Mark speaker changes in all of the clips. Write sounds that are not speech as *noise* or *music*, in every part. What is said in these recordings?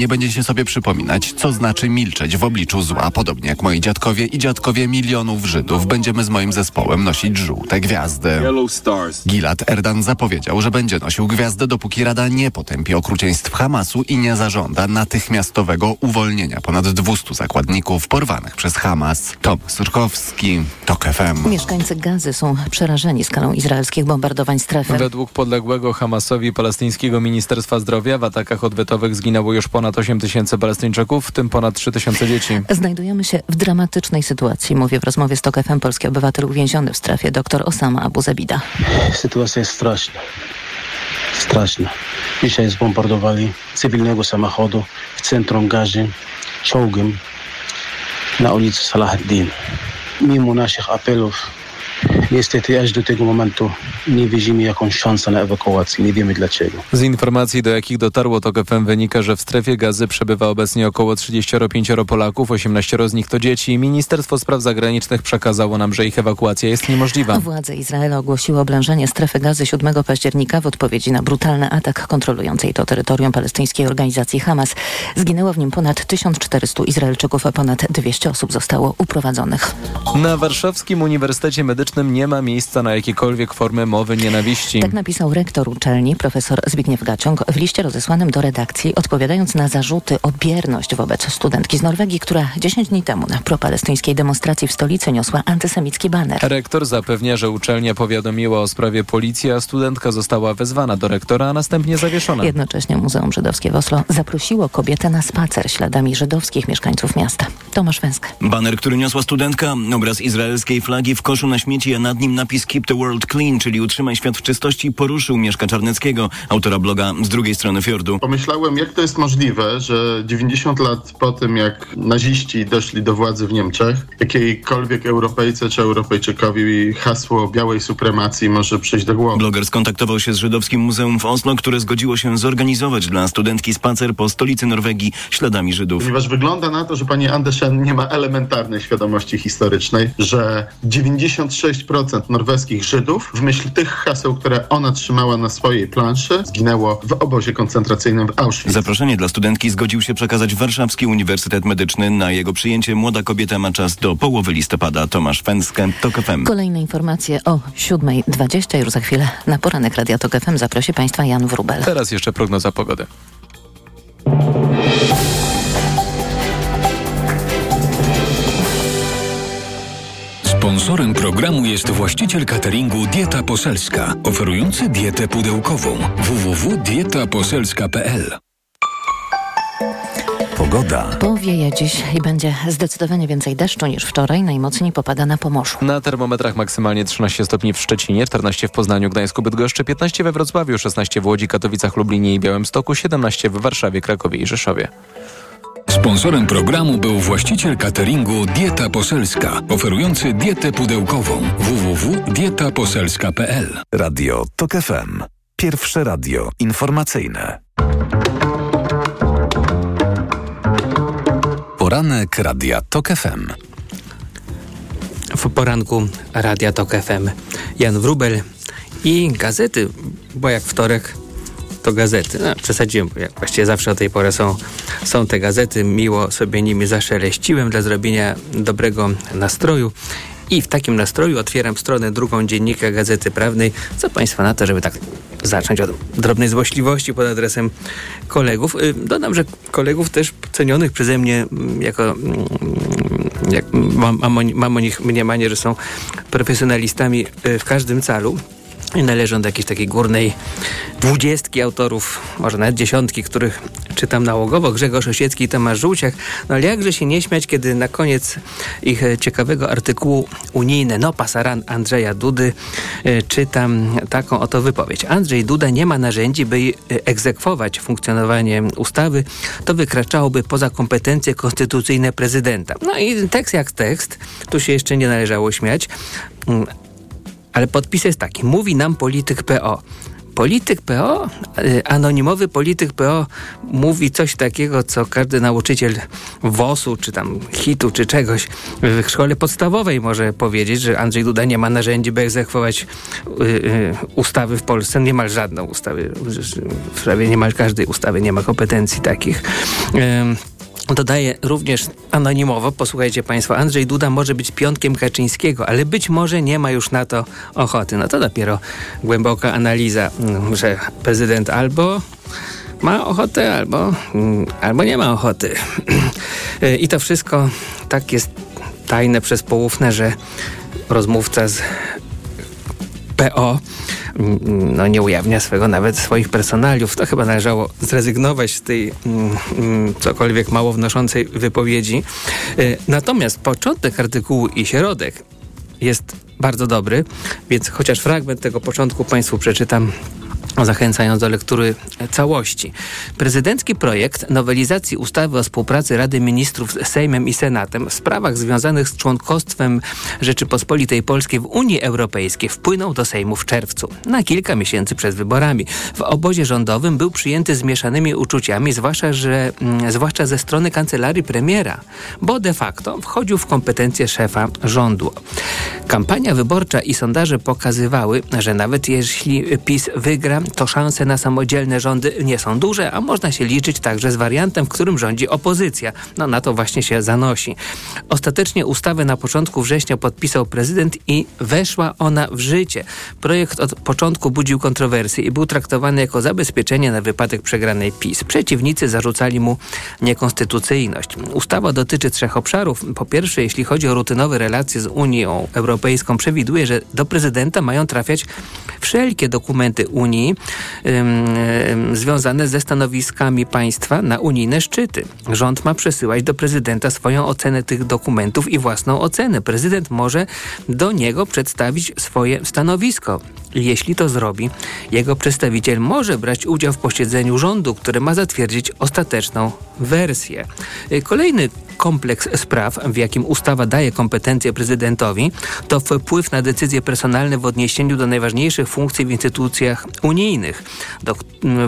Speaker 1: Nie będziecie sobie przypominać, co znaczy milczeć w obliczu zła. Podobnie jak moi dziadkowie i dziadkowie milionów Żydów, będziemy z moim zespołem nosić żółte gwiazdy. Gilad Erdan zapowiedział, że będzie nosił gwiazdę, dopóki Rada nie potępi okrucieństw Hamasu i nie zażąda natychmiastowego uwolnienia ponad 200 zakładników porwanych przez Hamas. Tomasz Urkowski, TOK FM.
Speaker 2: Mieszkańcy Gazy są przerażeni skalą izraelskich bombardowań strefy.
Speaker 3: Według podległego Hamasowi palestyńskiego Ministerstwa Zdrowia w atakach odwetowych zginęło już ponad 8 tysięcy Palestyńczyków, w tym ponad 3 tysiące dzieci.
Speaker 2: Znajdujemy się w dramatycznej sytuacji, mówi w rozmowie z TOK FM polski obywatel uwięziony w strefie dr Osama Abu Zabida.
Speaker 4: Sytuacja jest straszna. Straszna. Dzisiaj zbombardowali cywilnego samochodu w centrum Gazy czołgiem na ulicy Salah ad-Din. Mimo naszych apelów Niestety aż do tego momentu nie widzimy jakąś szansę na ewakuację. Nie wiemy dlaczego.
Speaker 3: Z informacji, do jakich dotarło TOK FM wynika, że w strefie gazy przebywa obecnie około 35 Polaków, 18 z nich to dzieci. Ministerstwo Spraw Zagranicznych przekazało nam, że ich ewakuacja jest niemożliwa.
Speaker 2: Władze Izraela ogłosiły oblężenie strefy gazy 7 października w odpowiedzi na brutalny atak kontrolującej to terytorium palestyńskiej organizacji Hamas. Zginęło w nim ponad 1400 Izraelczyków, a ponad 200 osób zostało uprowadzonych.
Speaker 3: Na Warszawskim Uniwersytecie Medycznym nie ma miejsca na jakiekolwiek formy mowy nienawiści.
Speaker 2: Tak napisał rektor uczelni, profesor Zbigniew Gaciąg, w liście rozesłanym do redakcji, odpowiadając na zarzuty o bierność wobec studentki z Norwegii, która 10 dni temu na propalestyńskiej demonstracji w stolicy niosła antysemicki baner.
Speaker 3: Rektor zapewnia, że uczelnia powiadomiła o sprawie policji, a studentka została wezwana do rektora, a następnie zawieszona.
Speaker 2: Jednocześnie Muzeum Żydowskie w Oslo zaprosiło kobietę na spacer śladami żydowskich mieszkańców miasta. Tomasz Węsk.
Speaker 5: Baner, który niosła studentka, obraz izraelskiej flagi w koszu na śmieci, a nad nim napis Keep the World Clean, czyli utrzymaj świat w czystości, poruszył Mieszka Czarneckiego, autora bloga z drugiej strony fiordu.
Speaker 6: Pomyślałem, jak to jest możliwe, że 90 lat po tym, jak naziści doszli do władzy w Niemczech, jakiejkolwiek Europejce czy Europejczykowi hasło białej supremacji może przyjść do głowy.
Speaker 5: Bloger skontaktował się z Żydowskim Muzeum w Oslo, które zgodziło się zorganizować dla studentki spacer po stolicy Norwegii śladami Żydów.
Speaker 6: Ponieważ wygląda na to, że pani Andersen nie ma elementarnej świadomości historycznej, że 96% norweskich Żydów w myśl tych haseł, które ona trzymała na swojej planszy, zginęło w obozie koncentracyjnym w Auschwitz.
Speaker 5: Zaproszenie dla studentki zgodził się przekazać Warszawski Uniwersytet Medyczny. Na jego przyjęcie młoda kobieta ma czas do połowy listopada. Tomasz Fęskę, TOK FM.
Speaker 2: Kolejne informacje o 7.20. Już za chwilę na poranek Radia TOK FM zaprosi Państwa Jan Wrubel.
Speaker 3: Teraz jeszcze prognoza pogody.
Speaker 7: Sponsorem programu jest właściciel cateringu Dieta Poselska, oferujący dietę pudełkową www.dietaposelska.pl. Pogoda.
Speaker 2: Powieje dziś i będzie zdecydowanie więcej deszczu niż wczoraj. Najmocniej popada na Pomorzu.
Speaker 3: Na termometrach maksymalnie 13 stopni w Szczecinie, 14 w Poznaniu, Gdańsku, Bydgoszczy, 15 we Wrocławiu, 16 w Łodzi, Katowicach, Lublinie i Białymstoku, 17 w Warszawie, Krakowie i Rzeszowie.
Speaker 7: Sponsorem programu był właściciel cateringu Dieta Poselska, oferujący dietę pudełkową www.dietaposelska.pl.
Speaker 8: Radio TOK FM. Pierwsze radio informacyjne. Poranek Radia TOK FM.
Speaker 9: W poranku Radia TOK FM Jan Wrubel i gazety, bo jak wtorek to gazety. No, przesadziłem, jak właściwie zawsze o tej porze są, są te gazety. Miło sobie nimi zaszeleściłem dla zrobienia dobrego nastroju. I w takim nastroju otwieram stronę drugą dziennika Gazety Prawnej. Co Państwa na to, żeby tak zacząć od drobnej złośliwości pod adresem kolegów. Y, dodam, że kolegów też cenionych przeze mnie mm, jako mm, jak mam, mam, mam o nich mniemanie, że są profesjonalistami y, w każdym calu należą do jakiejś takiej górnej dwudziestki autorów, może nawet dziesiątki, których czytam nałogowo, Grzegorz Osiecki i Tomasz Żółciak. No ale jakże się nie śmiać, kiedy na koniec ich ciekawego artykułu unijne No Pasaran Andrzeja Dudy e, czytam taką oto wypowiedź. Andrzej Duda nie ma narzędzi, by egzekwować funkcjonowanie ustawy. To wykraczałoby poza kompetencje konstytucyjne prezydenta. No i tekst jak tekst, tu się jeszcze nie należało śmiać. Ale podpis jest taki. Mówi nam polityk PO. polityk PO, y, anonimowy polityk PO mówi coś takiego, co każdy nauczyciel WOS-u, czy tam HIT-u, czy czegoś w szkole podstawowej może powiedzieć, że Andrzej Duda nie ma narzędzi, by egzekwować y, y, ustawy w Polsce. Niemal żadną ustawy, w prawie niemal każdej ustawy nie ma kompetencji takich. Dodaje również anonimowo, posłuchajcie Państwo, Andrzej Duda może być piątkiem Kaczyńskiego, ale być może nie ma już na to ochoty. No to dopiero głęboka analiza, mm, że prezydent albo ma ochotę, albo, mm, albo nie ma ochoty. *clears throat* I to wszystko tak jest tajne przez poufne, że rozmówca z PO no, nie ujawnia swego nawet swoich personaliów. To chyba należało zrezygnować z tej mm, mm, cokolwiek mało wnoszącej wypowiedzi. E, natomiast początek artykułu i środek jest bardzo dobry, więc chociaż fragment tego początku Państwu przeczytam zachęcając do lektury całości. Prezydencki projekt nowelizacji ustawy o współpracy Rady Ministrów z Sejmem i Senatem w sprawach związanych z członkostwem Rzeczypospolitej Polskiej w Unii Europejskiej wpłynął do Sejmu w czerwcu, na kilka miesięcy przed wyborami. W obozie rządowym był przyjęty z mieszanymi uczuciami, zwłaszcza, że, mm, zwłaszcza ze strony kancelarii premiera, bo de facto wchodził w kompetencje szefa rządu. Kampania wyborcza i sondaże pokazywały, że nawet jeśli PiS wygra, to szanse na samodzielne rządy nie są duże, a można się liczyć także z wariantem, w którym rządzi opozycja. No na to właśnie się zanosi. Ostatecznie ustawę na początku września podpisał prezydent i weszła ona w życie. Projekt od początku budził kontrowersje i był traktowany jako zabezpieczenie na wypadek przegranej PiS. Przeciwnicy zarzucali mu niekonstytucyjność. Ustawa dotyczy trzech obszarów. Po pierwsze, jeśli chodzi o rutynowe relacje z Unią Europejską, przewiduje, że do prezydenta mają trafiać wszelkie dokumenty Unii, związane ze stanowiskami państwa na unijne szczyty. Rząd ma przesyłać do prezydenta swoją ocenę tych dokumentów i własną ocenę. Prezydent może do niego przedstawić swoje stanowisko. Jeśli to zrobi, jego przedstawiciel może brać udział w posiedzeniu rządu, który ma zatwierdzić ostateczną wersję. Kolejny kompleks spraw, w jakim ustawa daje kompetencje prezydentowi, to wpływ na decyzje personalne w odniesieniu do najważniejszych funkcji w instytucjach unijnych, do,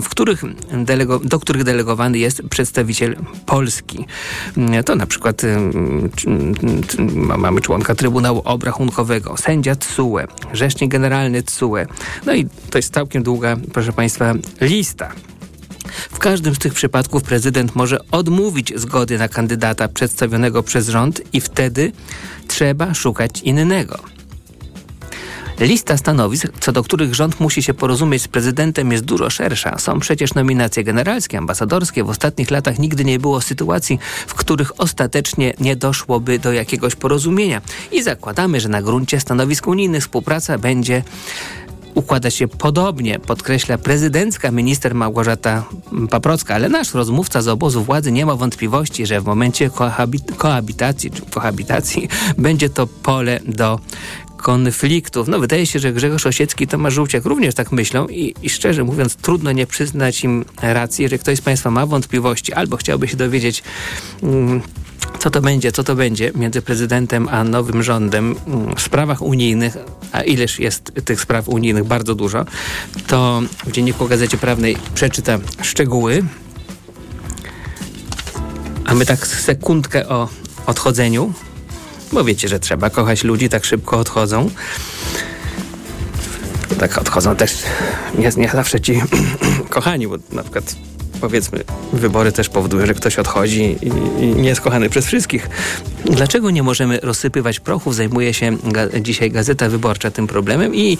Speaker 9: w których delego, do których delegowany jest przedstawiciel Polski. To na przykład mamy członka Trybunału Obrachunkowego, sędzia TSUE, rzecznik generalny TSUE, no i to jest całkiem długa, proszę Państwa, lista. W każdym z tych przypadków prezydent może odmówić zgody na kandydata przedstawionego przez rząd i wtedy trzeba szukać innego. Lista stanowisk, co do których rząd musi się porozumieć z prezydentem, jest dużo szersza. Są przecież nominacje generalskie, ambasadorskie. W ostatnich latach nigdy nie było sytuacji, w których ostatecznie nie doszłoby do jakiegoś porozumienia. I zakładamy, że na gruncie stanowisk unijnych współpraca będzie układa się podobnie, podkreśla prezydencka minister Małgorzata Paprocka, ale nasz rozmówca z obozu władzy nie ma wątpliwości, że w momencie kohabit kohabitacji czy kohabitacji *laughs* będzie to pole do konfliktów. No wydaje się, że Grzegorz Osiecki i Tomasz Żółciak również tak myślą i, i, szczerze mówiąc trudno nie przyznać im racji, że ktoś z Państwa ma wątpliwości albo chciałby się dowiedzieć mm, co to będzie, co to będzie między prezydentem a nowym rządem mm, w sprawach unijnych, a ileż jest tych spraw unijnych bardzo dużo, to w Dzienniku Gazecie Prawnej przeczyta szczegóły. A my tak sekundkę o odchodzeniu, bo wiecie, że trzeba kochać ludzi, tak szybko odchodzą. Tak odchodzą też nie, nie zawsze ci *clears throat* kochani, bo na przykład powiedzmy, wybory też powodują, że ktoś odchodzi i, i nie jest kochany przez wszystkich. Dlaczego nie możemy rozsypywać prochów? Zajmuje się ga dzisiaj Gazeta Wyborcza tym problemem i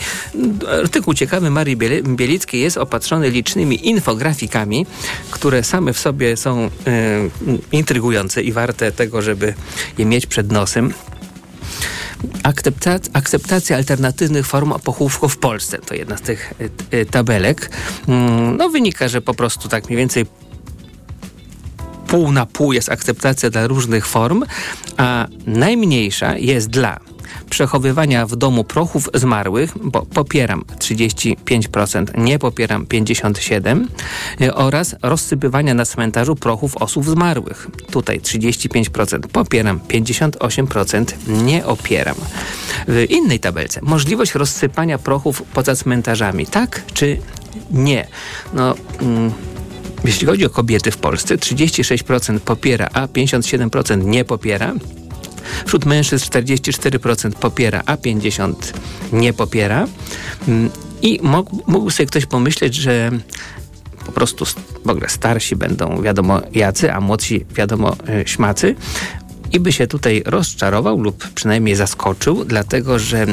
Speaker 9: artykuł ciekawy Marii Bielickiej jest opatrzony licznymi infografikami, które same w sobie są y, intrygujące i warte tego, żeby je mieć przed nosem. Akceptacja, alternatywnych form pochówku w Polsce to jedna z tych y, y, tabelek. Mm, no wynika, że po prostu tak mniej więcej pół na pół jest akceptacja dla różnych form, a najmniejsza jest dla przechowywania w domu prochów zmarłych, bo popieram 35%, nie popieram 57% y, oraz rozsypywania na cmentarzu prochów osób zmarłych. Tutaj 35% popieram, 58% nie opieram. W innej tabelce możliwość rozsypania prochów poza cmentarzami, tak czy nie. No, mm, jeśli chodzi o kobiety w Polsce, 36% popiera, a 57% nie popiera. Wśród mężczyzn 44% popiera, a 50% nie popiera. Mm, I mógł sobie ktoś pomyśleć, że po prostu w ogóle starsi będą wiadomo jacy, a młodsi wiadomo e, śmacy. I by się tutaj rozczarował lub przynajmniej zaskoczył, dlatego że e,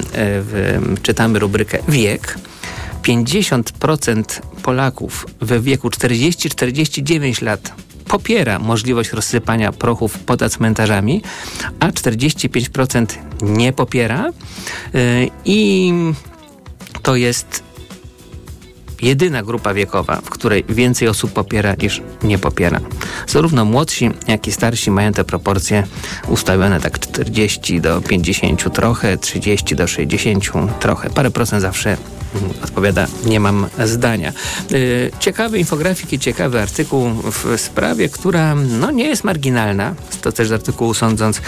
Speaker 9: czytamy rubrykę wiek. 50% Polaków w wieku 40-49 lat popiera możliwość rozsypania prochów poza cmentarzami, a 45% nie popiera. E, I to jest jedyna grupa wiekowa, w której więcej osób popiera niż nie popiera. Zarówno młodsi, jak i starsi mają te proporcje ustawione tak 40 do 50 trochę, 30 do 60 trochę. Parę procent zawsze odpowiada, nie mam zdania. Y, ciekawy infografik i ciekawy artykuł w sprawie, która no, nie jest marginalna. To też z artykułu sądząc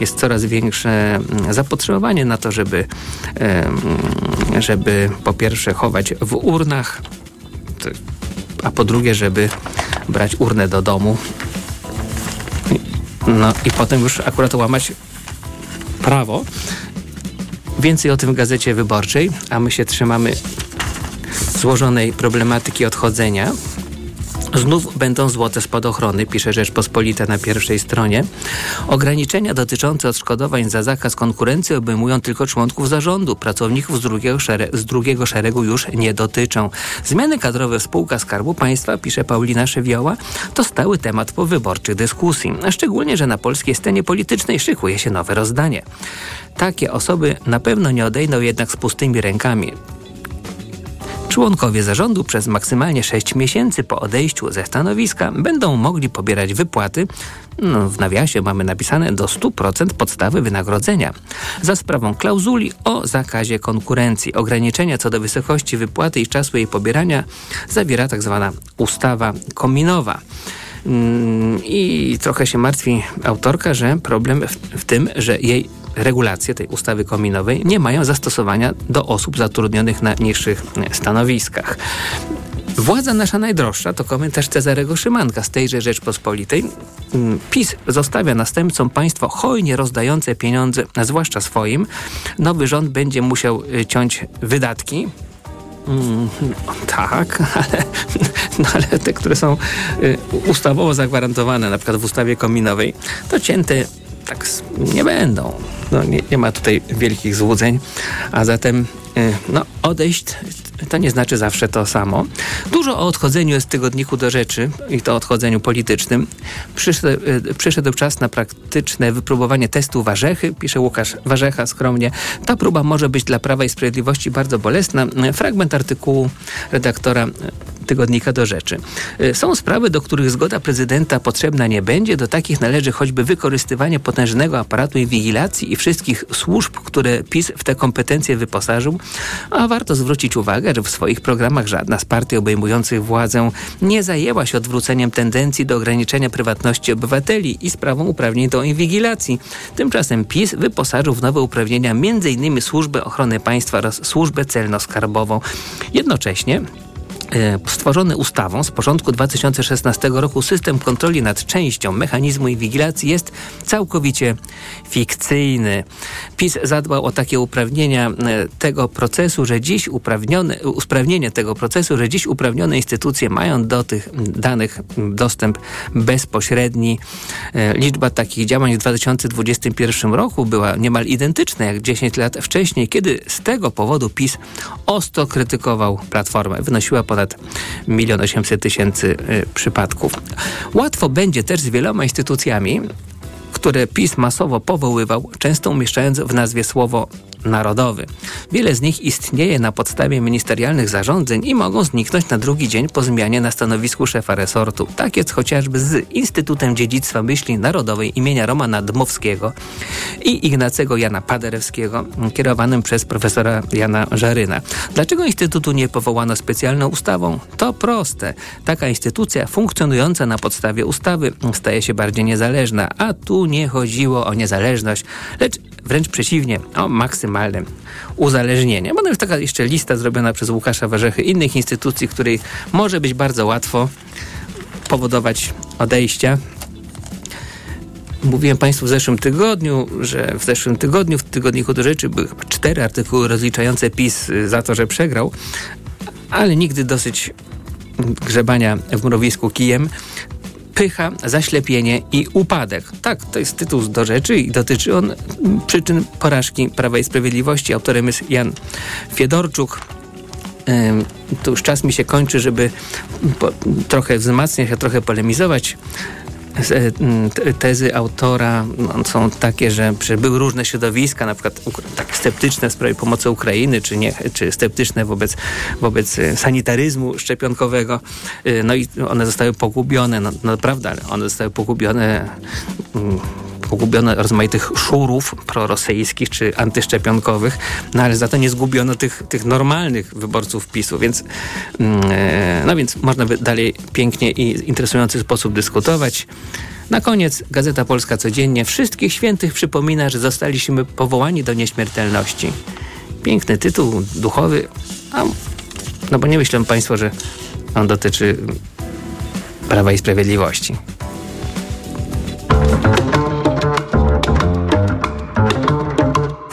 Speaker 9: jest coraz większe mm, zapotrzebowanie na to, żeby, żeby po pierwsze chować w urnach, a po drugie, żeby brać urnę do domu. No i potem już akurat łamać prawo. Więcej o tym w Gazecie Wyborczej, a my się trzymamy złożonej problematyki odchodzenia. Znów będą złote spadochrony, pisze Rzeczpospolita na pierwszej stronie. Ograniczenia dotyczące odszkodowań za zakaz konkurencji obejmują tylko członków zarządu. Pracowników z drugiego, z drugiego szeregu już nie dotyczą. Zmiany kadrowe w spółkach Skarbu Państwa, pisze Paulina Szewioła, to stały temat po wyborczych dyskusji. Szczególnie, że na polskiej scenie politycznej szykuje się nowe rozdanie. Takie osoby na pewno nie odejdą jednak z pustymi rękami. Członkowie zarządu przez maksymalnie 6 miesięcy po odejściu ze stanowiska będą mogli pobierać wypłaty, no, w nawiasie mamy napisane do 100% podstawy wynagrodzenia, za sprawą klauzuli o zakazie konkurencji. Ograniczenia co do wysokości wypłaty i czasu jej pobierania zawiera tzw. Tak ustawa kominowa. Mm, I trochę się martwi autorka, że problem w, w tym, że jej regulacje tej ustawy kominowej nie mają zastosowania do osób zatrudnionych na niższych stanowiskach. Władza nasza najdroższa to komentarz Cezarego Szymanka z tejże Rzeczpospolitej. Mm, PiS zostawia następcom państwo hojnie rozdające pieniądze, zwłaszcza swoim. Nowy rząd będzie musiał y, ciąć wydatki. Mm, tak, *laughs* ale, no ale te, które są y, ustawowo zagwarantowane, na przykład w ustawie kominowej, to cięte tak nie będą. No, nie, nie ma tutaj wielkich złudzeń, a zatem no, odejść to nie znaczy zawsze to samo. Dużo o odchodzeniu jest w tygodniku do rzeczy i to odchodzeniu politycznym. Przyszedł, y, przyszedł czas na praktyczne wypróbowanie testu Warzechy, pisze Łukasz Warzecha skromnie. Ta próba może być dla Prawa i Sprawiedliwości bardzo bolesna. Fragment artykułu redaktora tygodnika do rzeczy. Y, są sprawy, do których zgoda prezydenta potrzebna nie będzie. Do takich należy choćby wykorzystywanie potężnego aparatu inwigilacji i wszystkich służb, które PiS w te kompetencje wyposażył. A warto zwrócić uwagę, że w swoich programach żadna z partii obejmujących władzę nie zajęła się odwróceniem tendencji do ograniczenia prywatności obywateli i sprawą uprawnień do inwigilacji. Tymczasem PiS wyposażył w nowe uprawnienia m.in. Służbę Ochrony Państwa oraz Służbę Celno-Skarbową. Jednocześnie E, stworzony ustawą z porządku 2016 roku system kontroli nad częścią mechanizmu inwigilacji jest całkowicie fikcyjny. PiS zadbał o takie uprawnienia e, tego procesu, że dziś uprawnione, usprawnienie tego procesu, że dziś uprawnione instytucje mają do tych danych dostęp bezpośredni. E, liczba takich działań w 2021 roku była niemal identyczna jak 10 lat wcześniej, kiedy z tego powodu PiS ostro krytykował Platformę. Wynosiła ponad ponad 1 800 tysięcy y, przypadków. Łatwo będzie też z wieloma instytucjami, które PiS masowo powoływał, często umieszczając w nazwie słowo narodowy. Wiele z nich istnieje na podstawie ministerialnych zarządzeń i mogą zniknąć na drugi dzień po zmianie na stanowisku szefa resortu. Tak jest chociażby z Instytutem Dziedzictwa Myśli Narodowej imienia Romana Dmowskiego i Ignacego Jana Paderewskiego, kierowanym przez profesora Jana Żaryna. Dlaczego Instytutu nie powołano specjalną ustawą? To proste. Taka instytucja funkcjonująca na podstawie ustawy staje się bardziej niezależna, a tu nie chodziło o niezależność, lecz wręcz przeciwnie, o maksymalnym uzależnienie. Bo to jest taka jeszcze lista zrobiona przez Łukasza Warzechy innych instytucji, której może być bardzo łatwo powodować odejścia. Mówiłem Państwu w zeszłym tygodniu, że w zeszłym tygodniu w Tygodniku do Rzeczy były cztery artykuły rozliczające PiS za to, że przegrał, ale nigdy dosyć grzebania w mrowisku kijem. Pycha, zaślepienie i upadek. Tak, to jest tytuł do rzeczy i dotyczy on przyczyn porażki Prawa i Sprawiedliwości. Autorem jest Jan Fiedorczuk. To już czas mi się kończy, żeby trochę wzmacniać, a trochę polemizować tezy autora no, są takie, że były różne środowiska, na przykład tak sceptyczne w sprawie pomocy Ukrainy, czy, nie, czy sceptyczne wobec, wobec e, sanitaryzmu szczepionkowego. E, no i one zostały pogubione, no, no prawda, one zostały pogubione pogubione rozmaitych szurów prorosyjskich czy antyszczepionkowych, no ale za to nie zgubiono tych, tych normalnych wyborców PiSu, więc mm, e, no więc można by dalej pięknie i interesujący sposób dyskutować. Na koniec Gazeta Polska codziennie wszystkich świętych przypomina, że zostaliśmy powołani do nieśmiertelności. Piękny tytuł, duchowy, a, no bo nie myślę Państwo, że on dotyczy Prawa i Sprawiedliwości.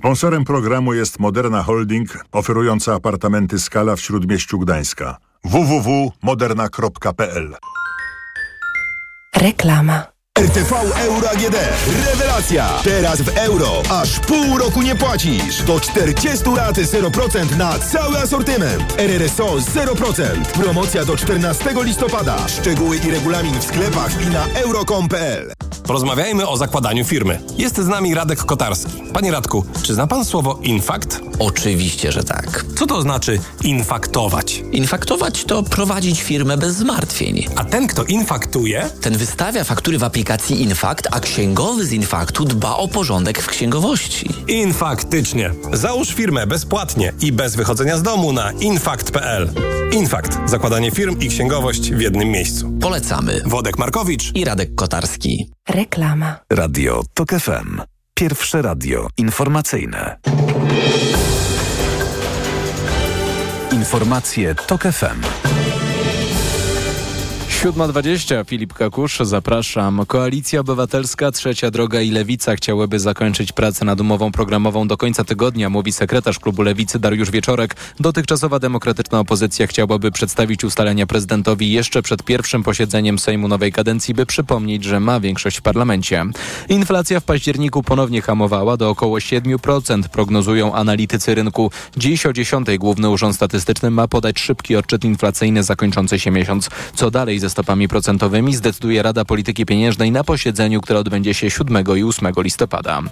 Speaker 10: Sponsorem programu jest Moderna Holding, oferująca apartamenty Skala w Śródmieściu Gdańska. www.moderna.pl
Speaker 11: Reklama RTV Euro AGD. Rewelacja! Teraz w euro. Aż pół roku nie płacisz. Do 40 lat 0% na cały asortyment. RRSO 0%. Promocja do 14 listopada. Szczegóły i regulamin w sklepach i na euro.com.pl
Speaker 12: Porozmawiajmy o zakładaniu firmy. Jest z nami Radek Kotarski. Panie Radku, czy zna pan słowo infakt?
Speaker 13: Oczywiście, że tak.
Speaker 12: Co to znaczy infaktować?
Speaker 13: Infaktować to prowadzić firmę bez zmartwień.
Speaker 12: A ten, kto infaktuje?
Speaker 13: Ten wystawia faktury w aplikacji aplikacji Infakt, a księgowy z Infaktu dba o porządek w księgowości.
Speaker 12: Infaktycznie. Załóż firmę bezpłatnie i bez wychodzenia z domu na infakt.pl. Infakt. Zakładanie firm i księgowość w jednym miejscu.
Speaker 13: Polecamy.
Speaker 12: Wodek Markowicz
Speaker 13: i Radek Kotarski.
Speaker 11: Reklama.
Speaker 8: Radio TOK FM. Pierwsze radio informacyjne. Informacje TOK FM.
Speaker 3: 7.20, Filip Kakusz, zapraszam. Koalicja Obywatelska, Trzecia Droga i Lewica chciałyby zakończyć pracę nad umową programową do końca tygodnia, mówi sekretarz klubu Lewicy Dariusz Wieczorek. Dotychczasowa demokratyczna opozycja chciałaby przedstawić ustalenia prezydentowi jeszcze przed pierwszym posiedzeniem Sejmu nowej kadencji, by przypomnieć, że ma większość w parlamencie. Inflacja w październiku ponownie hamowała do około 7%, prognozują analitycy rynku. Dziś o 10 Główny Urząd Statystyczny ma podać szybki odczyt inflacyjny zakończący się miesiąc. Co dalej ze stopami procentowymi zdecyduje Rada Polityki Pieniężnej na posiedzeniu, które odbędzie się 7 i 8 listopada.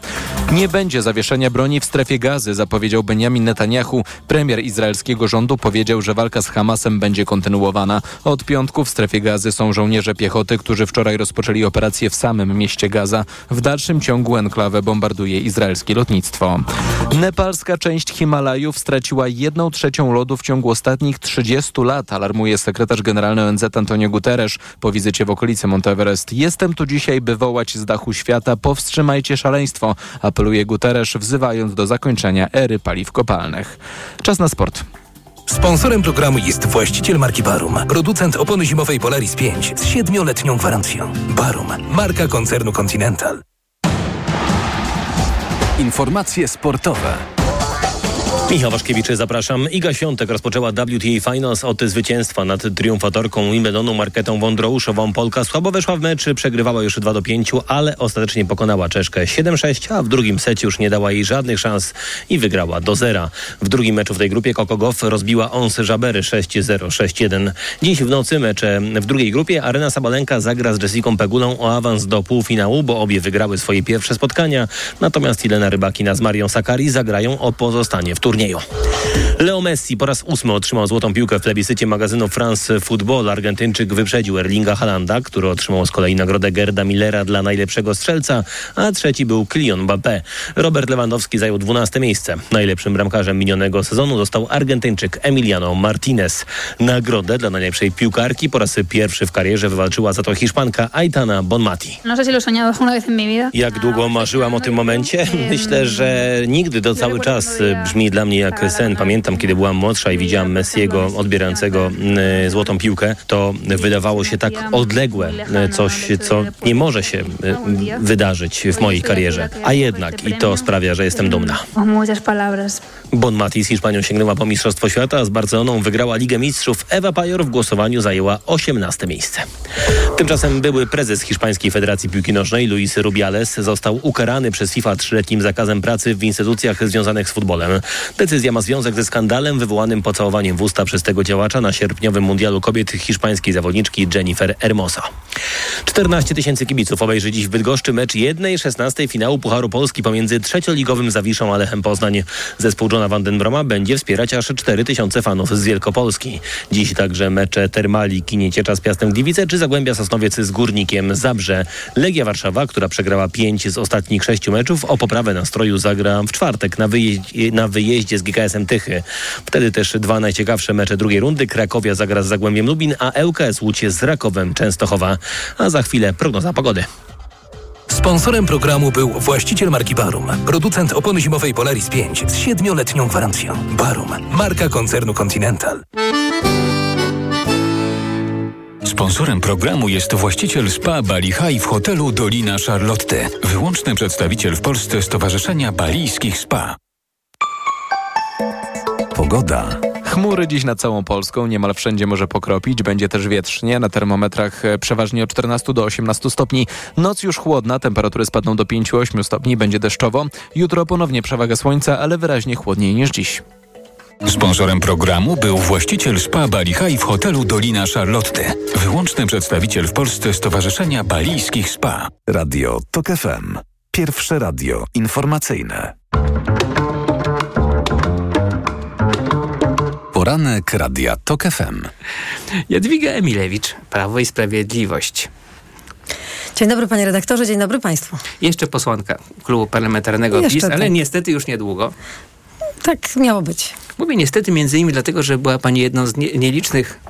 Speaker 3: Nie będzie zawieszenia broni w strefie gazy, zapowiedział Benjamin Netanyahu. Premier izraelskiego rządu powiedział, że walka z Hamasem będzie kontynuowana. Od piątku w strefie gazy są żołnierze piechoty, którzy wczoraj rozpoczęli operację w samym mieście Gaza. W dalszym ciągu enklawę bombarduje izraelskie lotnictwo. Nepalska część Himalajów straciła jedną trzecią lodu w ciągu ostatnich 30 lat, alarmuje sekretarz generalny ONZ Antonio Guterres. Guterres po wizycie w okolicy Monteverest. Jestem tu dzisiaj, by wołać z dachu świata powstrzymajcie szaleństwo, apeluje Guterres, wzywając do zakończenia ery paliw kopalnych. Czas na sport.
Speaker 11: Sponsorem programu jest właściciel marki Barum, producent opony zimowej Polaris 5 z siedmioletnią gwarancją. Barum, marka koncernu Continental.
Speaker 8: Informacje sportowe.
Speaker 14: Michał Waszkiewicz, zapraszam. Iga Świątek rozpoczęła WTA Finals od zwycięstwa nad triumfatorką Wimbledonu Marketą Wondrouszową. Polka słabo weszła w mecz, przegrywała już 2 do 5, ale ostatecznie pokonała Czeszkę 7-6, a w drugim secie już nie dała jej żadnych szans i wygrała do zera. W drugim meczu w tej grupie Coco Goff rozbiła Ons Jabery 6-0, 6-1. Dziś w nocy mecze w drugiej grupie Arena Sabalenka zagra z Jessicą Pegulą o awans do półfinału, bo obie wygrały swoje pierwsze spotkania. Natomiast Ilena Rybakina z Marią Sakari zagrają o pozostanie w turnieju turnieju. Leo Messi po raz ósmy otrzymał złotą piłkę w plebiscycie magazynu France Football. Argentyńczyk wyprzedził Erlinga Halanda, który otrzymał z kolei nagrodę Gerda Millera dla najlepszego strzelca, a trzeci był Kylian Mbappé. Robert Lewandowski zajął 12 miejsce. Najlepszym bramkarzem minionego sezonu został Argentyńczyk Emiliano Martinez. Nagrodę dla najlepszej piłkarki po raz pierwszy w karierze wywalczyła za to Hiszpanka Aitana Bonmati.
Speaker 15: No.
Speaker 14: Jak długo marzyłam o tym momencie? Myślę, że nigdy to cały czas brzmi dla mnie jak sen. Pamiętam, kiedy byłam młodsza i widziałam Messiego odbierającego y, złotą piłkę, to wydawało się tak odległe, y, coś, co nie może się y, wydarzyć w mojej karierze. A jednak i to sprawia, że jestem dumna. Bon Mati z Hiszpanią sięgnęła po Mistrzostwo Świata, a z Barceloną wygrała Ligę Mistrzów. Ewa Pajor w głosowaniu zajęła 18 miejsce. Tymczasem były prezes Hiszpańskiej Federacji Piłki Nożnej Luis Rubiales został ukarany przez FIFA trzyletnim zakazem pracy w instytucjach związanych z futbolem. Decyzja ma związek ze skandalem wywołanym pocałowaniem w usta przez tego działacza na sierpniowym mundialu kobiet hiszpańskiej zawodniczki Jennifer Hermosa. 14 tysięcy kibiców obejrzy dziś w Bydgoszczy mecz 1-16 finału Pucharu Polski pomiędzy trzecioligowym Zawiszą a Lechem Poznań. Zespół Johna Vandenbroma będzie wspierać aż 4 tysiące fanów z Wielkopolski. Dziś także mecze Termali Kinieciecza z Piastem Gliwice czy Zagłębia Sosnowiec z Górnikiem Zabrze. Legia Warszawa, która przegrała 5 z ostatnich 6 meczów, o poprawę nastroju zagra w czwartek na, wyjeździe, na wyjeździe z GKS-em Tychy. Wtedy też dwa najciekawsze mecze drugiej rundy. Krakowia zagra z Zagłębiem Lubin, a ŁKS Łódź z Rakowem Częstochowa. A za chwilę prognoza pogody.
Speaker 16: Sponsorem programu był właściciel marki Barum, producent opony zimowej Polaris 5 z 7-letnią gwarancją. Barum, marka koncernu Continental.
Speaker 7: Sponsorem programu jest właściciel spa Bali High w hotelu Dolina Charlotte. Wyłączny przedstawiciel w Polsce Stowarzyszenia Balijskich Spa.
Speaker 8: Pogoda.
Speaker 3: Chmury dziś nad całą Polską, niemal wszędzie może pokropić, będzie też wietrznie, na termometrach e, przeważnie od 14 do 18 stopni. Noc już chłodna, temperatury spadną do 5-8 stopni, będzie deszczowo. Jutro ponownie przewaga słońca, ale wyraźnie chłodniej niż dziś.
Speaker 7: Sponsorem programu był właściciel spa Bali High w hotelu Dolina Charlotte. Wyłączny przedstawiciel w Polsce Stowarzyszenia Balijskich Spa.
Speaker 8: Radio TOK FM. Pierwsze radio informacyjne. Poranek Radia TOK FM.
Speaker 9: Jadwiga Emilewicz, Prawo i Sprawiedliwość.
Speaker 17: Dzień dobry panie redaktorze, dzień dobry państwu.
Speaker 9: Jeszcze posłanka klubu parlamentarnego
Speaker 17: Jeszcze
Speaker 9: PiS, ale
Speaker 17: tak.
Speaker 9: niestety już niedługo.
Speaker 17: Tak miało być.
Speaker 9: Mówię niestety między innymi dlatego, że była pani jedną z nie, nielicznych,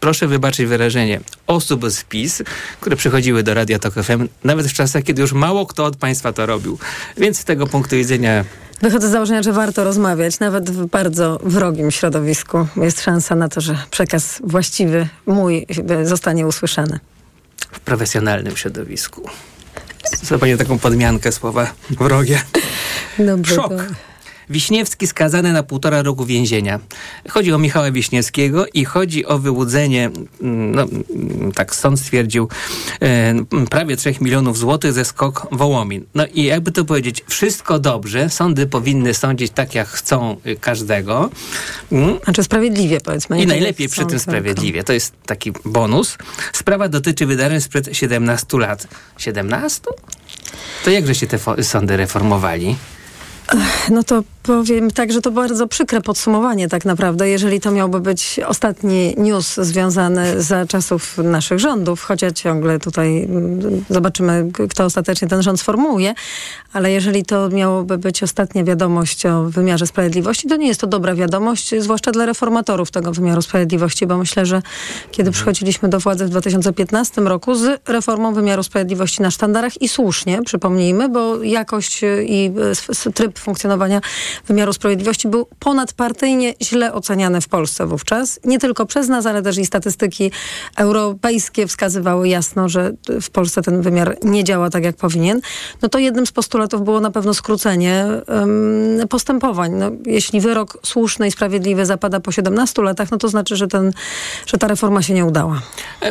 Speaker 9: proszę wybaczyć wyrażenie, osób z PiS, które przychodziły do Radia Tok FM, nawet w czasach, kiedy już mało kto od państwa to robił. Więc z tego punktu widzenia
Speaker 17: Wychodzę z założenia, że warto rozmawiać, nawet w bardzo wrogim środowisku. Jest szansa na to, że przekaz właściwy, mój, zostanie usłyszany.
Speaker 9: w profesjonalnym środowisku. Pani taką podmiankę słowa wrogie.
Speaker 17: Dobrze,
Speaker 9: Szok.
Speaker 17: to-
Speaker 9: Wiśniewski skazany na półtora roku więzienia. Chodzi o Michała Wiśniewskiego i chodzi o wyłudzenie, mm, no, mm, tak sąd stwierdził, e, prawie 3 milionów złotych ze skok Wołomin. No i jakby to powiedzieć, wszystko dobrze. Sądy powinny sądzić tak, jak chcą każdego. Mm.
Speaker 17: Znaczy sprawiedliwie powiedzmy.
Speaker 9: I najlepiej przy tym sprawiedliwie. To jest taki bonus. Sprawa dotyczy wydarzeń sprzed 17 lat. 17? To jakże się te sądy reformowali?
Speaker 17: No to powiem tak, że to bardzo przykre podsumowanie tak naprawdę, jeżeli to miałby być ostatni news związany za czasów naszych rządów, chociaż ciągle tutaj mm, zobaczymy, kto ostatecznie ten rząd sformułuje, ale jeżeli to miałoby być ostatnia wiadomość o wymiarze sprawiedliwości, to nie jest to dobra wiadomość, zwłaszcza dla reformatorów tego wymiaru sprawiedliwości, bo myślę, że kiedy przychodziliśmy do władzy w 2015 roku z reformą wymiaru sprawiedliwości na sztandarach i słusznie, przypomnijmy, bo jakość i s- tryb funkcjonowania wymiaru sprawiedliwości był ponadpartyjnie źle oceniany w Polsce wówczas. Nie tylko przez nas, ale też i statystyki europejskie wskazywały jasno, że w Polsce ten wymiar nie działa tak, jak powinien. No to jednym z postulatów było na pewno skrócenie em, postępowań. No, jeśli wyrok słuszny i sprawiedliwy zapada po 17 latach, no to znaczy, że, ten, że ta reforma się nie udała.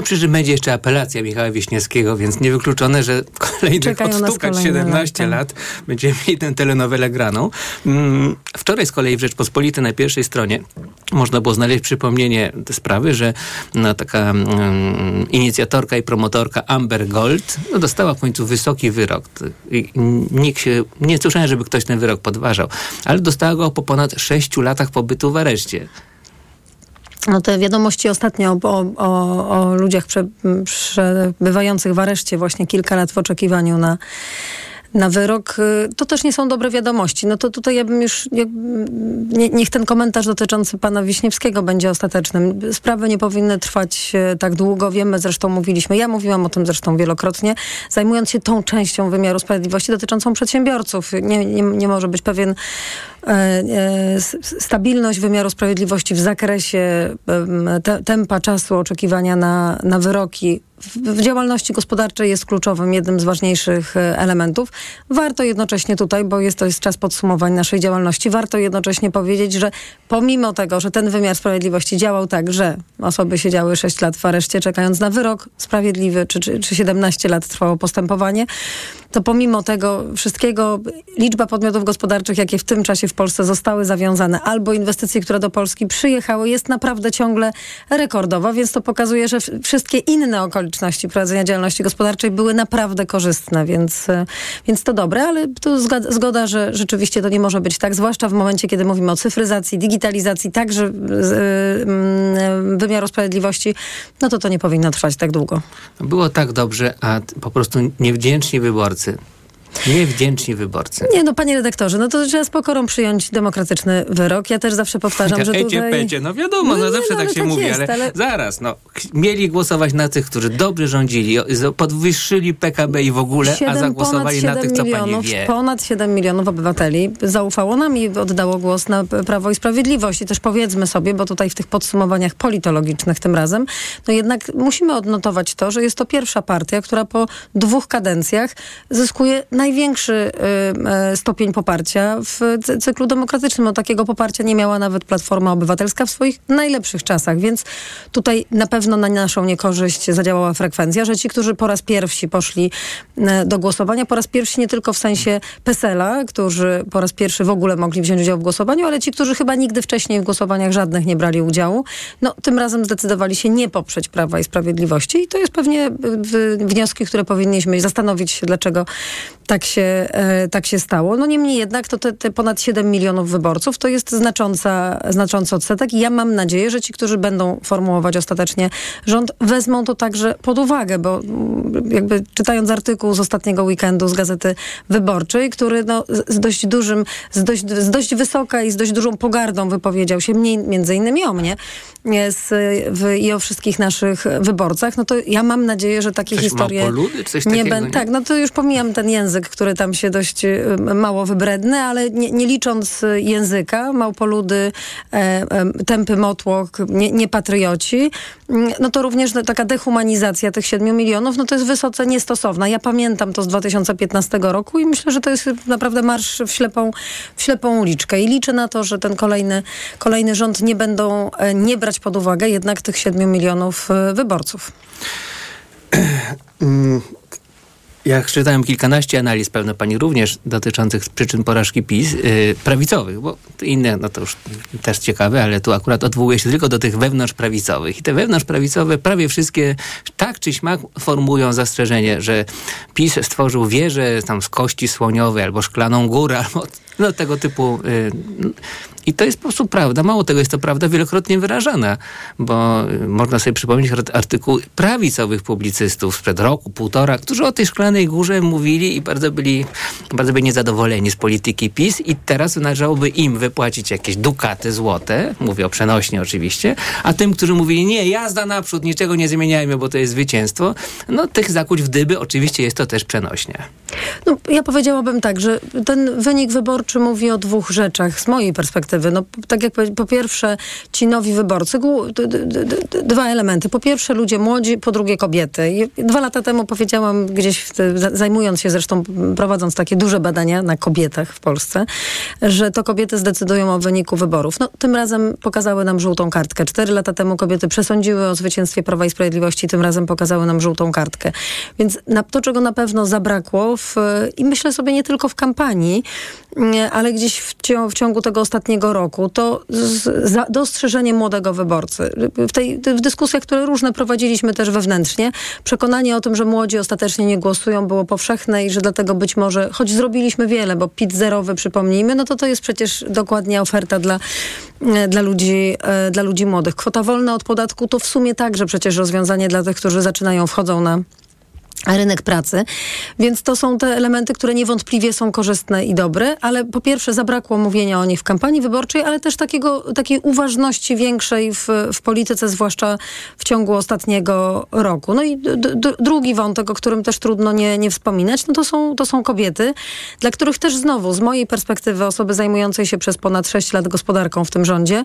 Speaker 9: Przy czym będzie jeszcze apelacja Michała Wiśniewskiego, więc niewykluczone, że kolejnych
Speaker 17: Czekają
Speaker 9: odstukać
Speaker 17: kolejne
Speaker 9: 17
Speaker 17: lata.
Speaker 9: lat będziemy mieli tę telenowelę graną. Mm, Mm, wczoraj z kolei w Rzeczpospolitej na pierwszej stronie można było znaleźć przypomnienie sprawy, że no, taka um, inicjatorka i promotorka Amber Gold no, dostała w końcu wysoki wyrok. I nikt się, nie słyszałem, żeby ktoś ten wyrok podważał, ale dostała go po ponad sześciu latach pobytu w areszcie.
Speaker 17: No te wiadomości ostatnio o, o, o ludziach prze, przebywających w areszcie właśnie kilka lat w oczekiwaniu na na wyrok, y, to też nie są dobre wiadomości. No to tutaj ja bym już, nie, niech ten komentarz dotyczący pana Wiśniewskiego będzie ostatecznym. Sprawy nie powinny trwać y, tak długo. Wiemy, zresztą mówiliśmy, ja mówiłam o tym zresztą wielokrotnie, zajmując się tą częścią wymiaru sprawiedliwości dotyczącą przedsiębiorców. Nie, nie, nie może być pewien e, e, stabilność wymiaru sprawiedliwości w zakresie te, tempa czasu oczekiwania na, na wyroki w działalności gospodarczej jest kluczowym, jednym z ważniejszych e, elementów. Warto jednocześnie tutaj, bo jest to jest czas podsumowań naszej działalności, warto jednocześnie powiedzieć, że pomimo tego, że ten wymiar sprawiedliwości działał tak, że osoby siedziały 6 lat w areszcie czekając na wyrok sprawiedliwy, czy, czy, czy 17 lat trwało postępowanie, to pomimo tego wszystkiego liczba podmiotów gospodarczych, jakie w tym czasie w Polsce zostały zawiązane, albo inwestycje, które do Polski przyjechały, jest naprawdę ciągle rekordowa, więc to pokazuje, że wszystkie inne okoliczności prowadzenia działalności gospodarczej były naprawdę korzystne, więc, e, więc to dobre, ale tu zgoda, że rzeczywiście to nie może być tak, zwłaszcza w momencie, kiedy mówimy o cyfryzacji, digitalizacji, także yy, yy, wymiaru sprawiedliwości, no to to nie powinno trwać tak długo.
Speaker 9: Było tak dobrze, a po prostu niewdzięczni wyborcy wyborcy. Niewdzięczni wyborcy.
Speaker 17: Nie, no panie redaktorze, no to trzeba z pokorą przyjąć demokratyczny wyrok. Ja też zawsze powtarzam, że tutaj...
Speaker 9: Pecie, no wiadomo, no, no zawsze no, tak się tak mówi, jest, ale, ale, zaraz, no mieli głosować na tych, którzy dobrze rządzili, podwyższyli PKB i w ogóle, 7, a zagłosowali na tych, co milionów, pani wie.
Speaker 17: Ponad 7 milionów obywateli zaufało nam i oddało głos na Prawo i Sprawiedliwość. I też powiedzmy sobie, bo tutaj w tych podsumowaniach politologicznych tym razem, no jednak musimy odnotować to, że jest to pierwsza partia, która po dwóch kadencjach zyskuje największy y, y, stopień poparcia w cyklu demokratycznym. No, takiego poparcia nie miała nawet Platforma Obywatelska w swoich najlepszych czasach, więc tutaj na pewno na naszą niekorzyść zadziałała frekwencja, że ci, którzy po raz pierwszy poszli y, do głosowania, po raz pierwszy nie tylko w sensie PESEL-a, którzy po raz pierwszy w ogóle mogli wziąć udział w głosowaniu, ale ci, którzy chyba nigdy wcześniej w głosowaniach żadnych nie brali udziału, no tym razem zdecydowali się nie poprzeć Prawa i Sprawiedliwości i to jest pewnie wnioski, które powinniśmy zastanowić się, dlaczego tak się, e, tak się stało. No niemniej jednak to te, te, ponad 7 milionów wyborców to jest znacząca, znaczący odsetek i ja mam nadzieję, że ci, którzy będą formułować ostatecznie rząd, wezmą to także pod uwagę, bo mm, jakby czytając artykuł z ostatniego weekendu z Gazety Wyborczej, który no, z dość dużym, z dość, z dość wysoka i z dość dużą pogardą wypowiedział się, mniej, między innymi o mnie z, w, i o wszystkich naszych wyborcach, no to ja mam nadzieję, że takie
Speaker 9: coś
Speaker 17: historie
Speaker 9: nie
Speaker 17: będą. Tak, no to już pomijam ten język język, który tam się dość y, mało wybredny, ale nie, nie licząc języka, małpoludy, e, e, tępy motłoch, nie, nie mm, no to również taka dehumanizacja tych 7 milionów, no to jest wysoce niestosowna. Ja pamiętam to z 2015 roku i myślę, że to jest naprawdę marsz w ślepą, w ślepą uliczkę i liczę na to, że ten kolejny, kolejny rząd nie będą e, nie brać pod uwagę jednak tych 7 milionów wyborców. *clears throat*
Speaker 9: Mm, ja czytałem kilkanaście analiz, pewno pani również, dotyczących przyczyn porażki PiS, yy, prawicowych, bo inne, no to już też ciekawe, ale tu akurat odwołuję się tylko do tych wewnątrzprawicowych. I te wewnątrzprawicowe prawie wszystkie tak czy śmak formułują zastrzeżenie, że PiS stworzył wieżę tam z kości słoniowej albo szklaną górę, *laughs* albo no, tego typu. Y, I to jest po prostu prawda. Mało tego, jest to prawda wielokrotnie wyrażana, bo y, można sobie przypomnieć artykuł prawicowych publicystów sprzed roku, półtora, którzy o tej szklanej górze mówili i bardzo byli, bardzo byli niezadowoleni z polityki PiS i teraz należałoby im wypłacić jakieś dukaty złote, mówię o przenośnie oczywiście, a tym, którzy mówili nie, jazda naprzód, niczego nie zmieniajmy, bo to jest zwycięstwo, no tych zakuć w dyby oczywiście jest to też przenośnie.
Speaker 17: No, ja powiedziałabym tak, że ten wynik wyborczy wyborczy mówi o dwóch rzeczach z mojej perspektywy. No, tak jak po pierwsze ci nowi wyborcy, dwa elementy. Po pierwsze ludzie młodzi, po drugie kobiety. Dwa lata temu powiedziałam gdzieś, zajmując się zresztą, prowadząc takie duże badania na kobietach w Polsce, że to kobiety zdecydują o wyniku wyborów. No, tym razem pokazały nam żółtą kartkę. Cztery lata temu kobiety przesądziły o zwycięstwie Prawa i Sprawiedliwości, tym razem pokazały nam żółtą kartkę. Więc na, to, czego na pewno zabrakło w, i myślę sobie nie tylko w kampanii, ale gdzieś w, cią- w ciągu tego ostatniego roku, to z, za, dostrzeżenie młodego wyborcy. W, tej, w dyskusjach, które różne prowadziliśmy też wewnętrznie, przekonanie o tym, że młodzi ostatecznie nie głosują było powszechne i że dlatego być może, choć zrobiliśmy wiele, bo PIT zerowy przypomnijmy, no to to jest przecież dokładnie oferta dla, e, dla, ludzi, e, dla ludzi młodych. Kwota wolna od podatku to w sumie także przecież rozwiązanie dla tych, którzy zaczynają, wchodzą na rynek pracy. Więc to są te elementy, które niewątpliwie są korzystne i dobre, ale po pierwsze zabrakło mówienia o nich w kampanii wyborczej, ale też takiego, takiej uważności większej w, w polityce, zwłaszcza w ciągu ostatniego roku. No i drugi wątek, o którym też trudno nie, nie wspominać, no to są, to są kobiety, dla których też znowu, z mojej perspektywy osoby zajmującej się przez ponad 6 lat gospodarką w tym rządzie,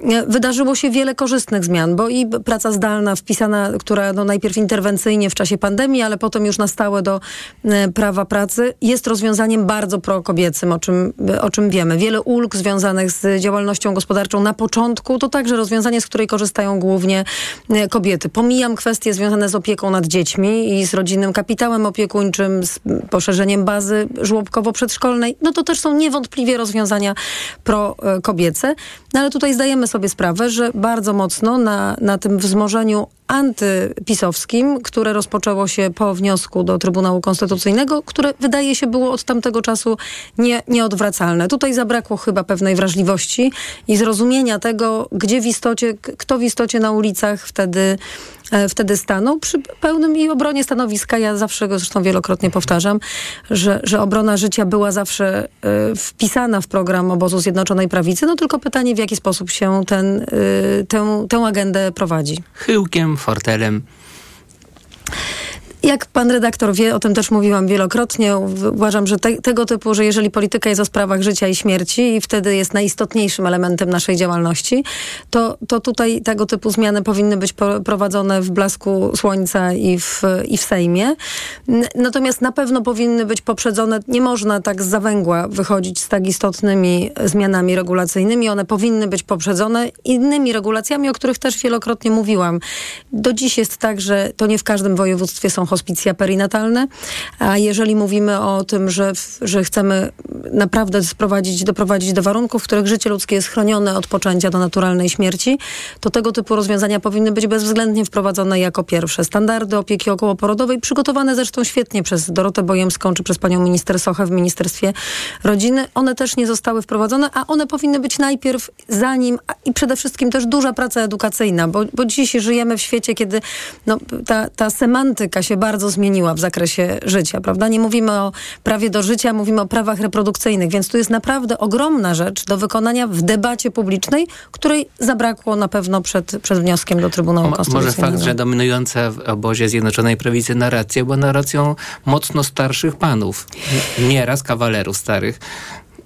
Speaker 17: e, wydarzyło się wiele korzystnych zmian, bo i praca zdalna wpisana, która no najpierw interwencyjnie w czasie pandemii, ale potem już na stałe do e, prawa pracy, jest rozwiązaniem bardzo prokobiecym, o czym, o czym wiemy. Wiele ulg związanych z działalnością gospodarczą na początku to także rozwiązanie, z której korzystają głównie e, kobiety. Pomijam kwestie związane z opieką nad dziećmi i z rodzinnym kapitałem opiekuńczym, z poszerzeniem bazy żłobkowo-przedszkolnej. No to też są niewątpliwie rozwiązania prokobiece. No ale tutaj zdajemy sobie sprawę, że bardzo mocno na, na tym wzmożeniu antypisowskim, które rozpoczęło się po wniosku do Trybunału Konstytucyjnego, które wydaje się było od tamtego czasu nie, nieodwracalne. Tutaj zabrakło chyba pewnej wrażliwości i zrozumienia tego, gdzie w istocie, kto w istocie na ulicach wtedy wtedy stanął przy pełnym i obronie stanowiska. Ja zawsze go zresztą wielokrotnie powtarzam, że, że obrona życia była zawsze e, wpisana w program obozu Zjednoczonej Prawicy. No tylko pytanie, w jaki sposób się ten, e, tę, tę agendę prowadzi.
Speaker 9: Chyłkiem, fortelem.
Speaker 17: Jak pan redaktor wie, o tym też mówiłam wielokrotnie, uważam, że te, tego typu, że jeżeli polityka jest o sprawach życia i śmierci i wtedy jest najistotniejszym elementem naszej działalności, to, to tutaj tego typu zmiany powinny być prowadzone w blasku słońca i w, i w Sejmie. Natomiast na pewno powinny być poprzedzone, nie można tak z zawęgła wychodzić z tak istotnymi zmianami regulacyjnymi, one powinny być poprzedzone innymi regulacjami, o których też wielokrotnie mówiłam. Do dziś jest tak, że to nie w każdym województwie są hospicja perinatalne, a jeżeli mówimy o tym, że, że chcemy naprawdę sprowadzić, doprowadzić do warunków, w których życie ludzkie jest chronione od poczęcia do naturalnej śmierci, to tego typu rozwiązania powinny być bezwzględnie wprowadzone jako pierwsze. Standardy opieki okołoporodowej, przygotowane zresztą świetnie przez Dorotę Bojemską czy przez panią minister Sochę w Ministerstwie Rodziny, one też nie zostały wprowadzone, a one powinny być najpierw zanim i przede wszystkim też duża praca edukacyjna, bo, bo dziś żyjemy w świecie, kiedy no, ta, ta semantyka się bardzo zmieniła w zakresie życia, prawda? Nie mówimy o prawie do życia, mówimy o prawach reprodukcyjnych, więc tu jest naprawdę ogromna rzecz do wykonania w debacie publicznej, której zabrakło na pewno przed, przed wnioskiem do Trybunału
Speaker 9: Mo-
Speaker 17: Konstytucyjnego.
Speaker 9: Może fakt, że dominująca w obozie Zjednoczonej Prawicy narracja była narracją mocno starszych panów. Nieraz kawalerów starych.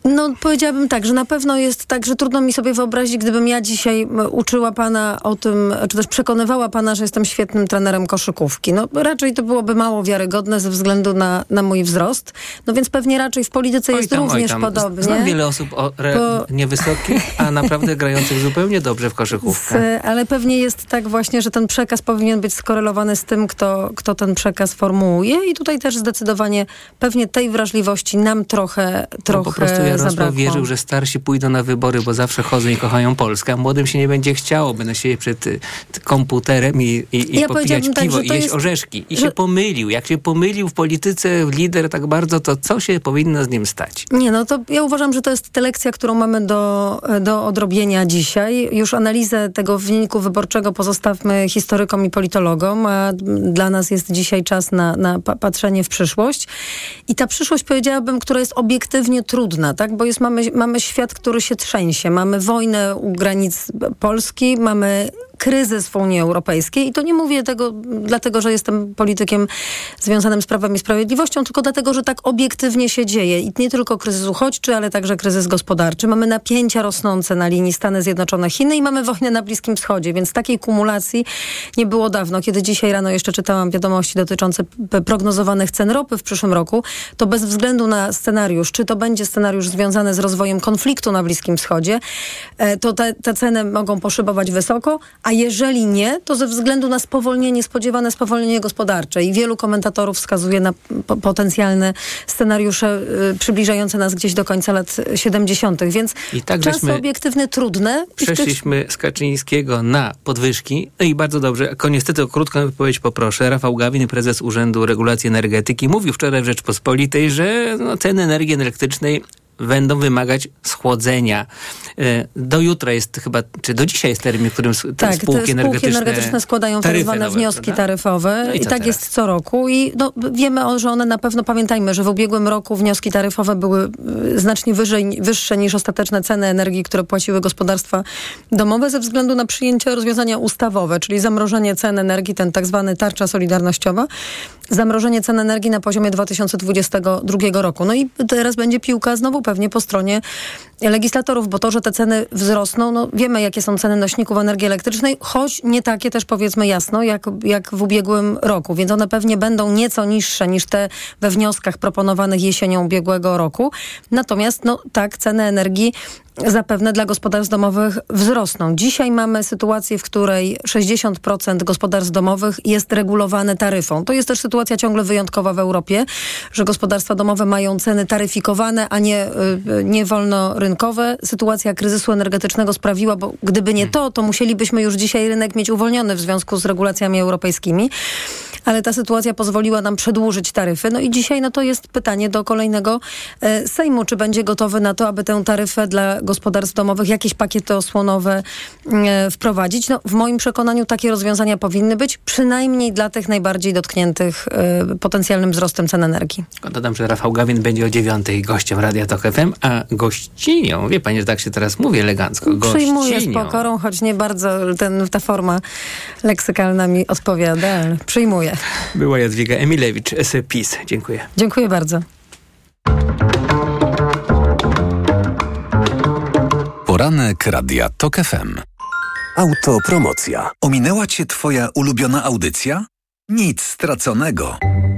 Speaker 17: No powiedziałabym tak, że na pewno jest tak, że trudno mi sobie wyobrazić, gdybym ja dzisiaj uczyła pana o tym, czy też przekonywała pana, że jestem świetnym trenerem koszykówki. No raczej to byłoby mało wiarygodne ze względu na, na mój wzrost. No więc pewnie raczej w polityce
Speaker 9: Oj
Speaker 17: jest
Speaker 9: tam,
Speaker 17: również
Speaker 9: tam.
Speaker 17: podobnie.
Speaker 9: Znam wiele osób o,
Speaker 17: Bo-
Speaker 9: niewysokich, a naprawdę *laughs* grających zupełnie dobrze w koszykówkę.
Speaker 17: Z, ale pewnie jest tak właśnie, że ten przekaz powinien być skorelowany z tym, kto, kto ten przekaz formułuje i tutaj też zdecydowanie pewnie tej wrażliwości nam trochę,
Speaker 9: No,
Speaker 17: trochę
Speaker 9: po Jarosław
Speaker 17: zabrakło.
Speaker 9: wierzył, że starsi pójdą na wybory, bo zawsze chodzą i kochają Polskę, a młodym się nie będzie chciało. Będą siedzieć przed y, komputerem i, i, i
Speaker 17: Ja
Speaker 9: popijać
Speaker 17: tak,
Speaker 9: piwo
Speaker 17: że
Speaker 9: i jeść
Speaker 17: jest-
Speaker 9: orzeszki. I
Speaker 17: że-
Speaker 9: się pomylił. Jak się pomylił w polityce lider tak bardzo, to co się powinno z nim stać?
Speaker 17: Nie, no to ja uważam, że to jest ta lekcja, którą mamy do, do odrobienia dzisiaj. Już analizę tego wyniku wyborczego pozostawmy historykom i politologom, a dla nas jest dzisiaj czas na, na pa- patrzenie w przyszłość. I ta przyszłość, powiedziałabym, która jest obiektywnie trudna, tak? Bo jest, mamy, mamy świat, który się trzęsie. Mamy wojnę u granic Polski, mamy kryzys w Unii Europejskiej i to nie mówię tego dlatego, że jestem politykiem związanym z Prawem i Sprawiedliwością, tylko dlatego, że tak obiektywnie się dzieje i nie tylko kryzys uchodźczy, ale także kryzys gospodarczy. Mamy napięcia rosnące na linii Stany Zjednoczone-Chiny i mamy wojnę na Bliskim Wschodzie, więc takiej kumulacji nie było dawno. Kiedy dzisiaj rano jeszcze czytałam wiadomości dotyczące prognozowanych cen ropy w przyszłym roku, to bez względu na scenariusz, czy to będzie scenariusz związany z rozwojem konfliktu na Bliskim Wschodzie, e, to te, te ceny mogą poszybować wysoko, a jeżeli nie, to ze względu na spowolnienie, spodziewane spowolnienie gospodarcze i wielu komentatorów wskazuje na po potencjalne scenariusze y, przybliżające nas gdzieś do końca lat 70., więc
Speaker 9: I tak
Speaker 17: czasy
Speaker 9: żeśmy
Speaker 17: obiektywne trudne. w tych-
Speaker 9: Przeszliśmy z Kaczyńskiego na podwyżki. No i bardzo dobrze. Niestety o krótką wypowiedź poproszę. Rafał Gawin, prezes Urzędu Regulacji Energetyki, mówił wczoraj w Rzeczpospolitej, że no, ceny energii elektrycznej będą wymagać schłodzenia. E, Do jutra jest chyba, czy do dzisiaj jest termin, w którym
Speaker 17: Tak,
Speaker 9: spółki,
Speaker 17: spółki energetyczne, składają tak
Speaker 9: nowe,
Speaker 17: wnioski
Speaker 9: prawda?
Speaker 17: taryfowe
Speaker 9: No i
Speaker 17: i, tak
Speaker 9: teraz?
Speaker 17: jest co roku i no, wiemy, że one na pewno, pamiętajmy, że w ubiegłym roku wnioski taryfowe były y, znacznie wyżej, wyższe niż ostateczne ceny energii, które płaciły gospodarstwa domowe ze względu na przyjęcie rozwiązania ustawowe, czyli zamrożenie cen energii, ten tak zwany tarcza solidarnościowa, zamrożenie cen energii na poziomie 2022 roku. No i teraz będzie piłka znowu pewnie po stronie legislatorów, bo to, że te ceny wzrosną, no wiemy jakie są ceny nośników energii elektrycznej, choć nie takie też powiedzmy jasno, jak, jak w ubiegłym roku, więc one pewnie będą nieco niższe niż te we wnioskach proponowanych jesienią ubiegłego roku. Natomiast no tak, ceny energii zapewne dla gospodarstw domowych wzrosną. Dzisiaj mamy sytuację, w której 60% gospodarstw domowych jest regulowane taryfą. To jest też sytuacja ciągle wyjątkowa w Europie, że gospodarstwa domowe mają ceny taryfikowane, a nie, y, nie wolnorynkowe. Sytuacja kryzysu energetycznego sprawiła, bo gdyby nie to, to musielibyśmy już dzisiaj rynek mieć uwolniony w związku z regulacjami europejskimi. Ale ta sytuacja pozwoliła nam przedłużyć taryfy. No i dzisiaj no to jest pytanie do kolejnego e, Sejmu, czy będzie gotowy na to, aby tę taryfę dla gospodarstw domowych, jakieś pakiety osłonowe e, wprowadzić. No, w moim przekonaniu takie rozwiązania powinny być, przynajmniej dla tych najbardziej dotkniętych e, potencjalnym wzrostem cen energii.
Speaker 9: Dodam, że Rafał Gawin będzie o dziewiątej gościem Radia Tok FM, a gościnią, wie pani, że tak się teraz mówi elegancko,
Speaker 17: Przyjmuję z
Speaker 9: gościnią.
Speaker 17: pokorą, choć nie bardzo ten, ta forma leksykalna mi odpowiada, ale przyjmuję.
Speaker 9: Była Jadwiga Emilewicz, z PiS. Dziękuję.
Speaker 17: Dziękuję bardzo.
Speaker 8: Poranek Radia TOK FM. Autopromocja. Ominęła Cię Twoja ulubiona audycja? Nic straconego.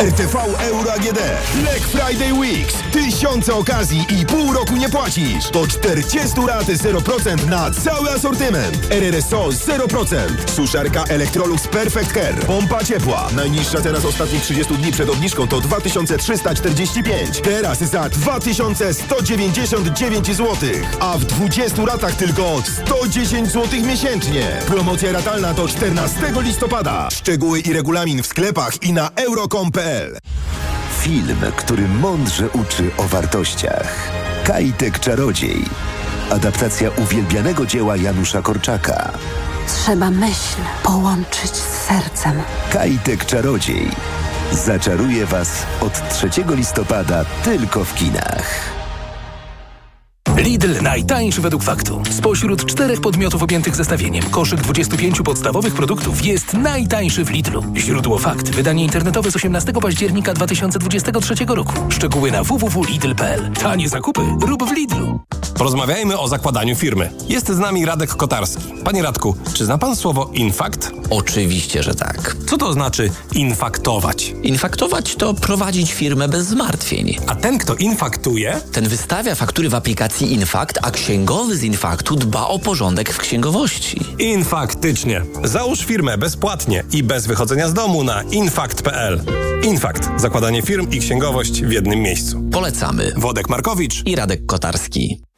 Speaker 11: RTV Euro AGD. Black Friday Weeks. Tysiące okazji i pół roku nie płacisz. Do 40 rat 0% na cały asortyment. RRSO 0%. Suszarka Electrolux Perfect Care. Pompa ciepła. Najniższa cena z ostatnich 30 dni przed obniżką to 2345. Teraz za 2199 zł. A w 20 ratach tylko 110 zł miesięcznie. Promocja ratalna do 14 listopada. Szczegóły i regulamin w sklepach i na euro.com.pl
Speaker 18: Film, który mądrze uczy o wartościach. Kajtek Czarodziej. Adaptacja uwielbianego dzieła Janusza Korczaka.
Speaker 19: Trzeba myśl połączyć z sercem.
Speaker 18: Kajtek Czarodziej. Zaczaruje Was od 3 listopada tylko w kinach.
Speaker 16: Lidl najtańszy według faktu. Spośród czterech podmiotów objętych zestawieniem, koszyk 25 podstawowych produktów jest najtańszy w Lidlu. Źródło fakt. Wydanie internetowe z 18 października 2023 roku. Szczegóły na www.lidl.pl. Tanie zakupy rób w Lidlu.
Speaker 12: Porozmawiajmy o zakładaniu firmy. Jest z nami Radek Kotarski. Panie Radku, czy zna pan słowo infakt?
Speaker 13: Oczywiście, że tak.
Speaker 12: Co to znaczy infaktować?
Speaker 13: Infaktować to prowadzić firmę bez zmartwień.
Speaker 12: A ten, kto infaktuje?
Speaker 13: Ten wystawia faktury w aplikacji Infakt, a księgowy z Infaktu dba o porządek w księgowości.
Speaker 12: Infaktycznie. Załóż firmę bezpłatnie i bez wychodzenia z domu na infakt.pl. Infakt. Zakładanie firm i księgowość w jednym miejscu.
Speaker 13: Polecamy.
Speaker 12: Wodek Markowicz
Speaker 13: i Radek Kotarski.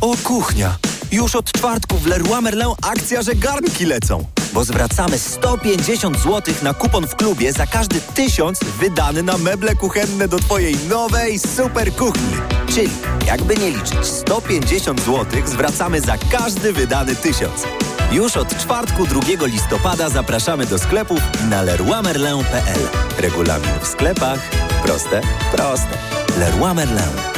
Speaker 20: O kuchnia! Już od czwartku w Leroy Merlin akcja, że garnki lecą.
Speaker 21: bo zwracamy 150 zł na kupon w klubie za każdy 1000 wydany na meble kuchenne do Twojej nowej super kuchni. Czyli, jakby nie liczyć, 150 zł zwracamy za każdy wydany 1000. Już od czwartku 2 listopada zapraszamy do sklepów na leroymerlin.pl. Regulamin w sklepach. Proste, proste. Leroy Merlin.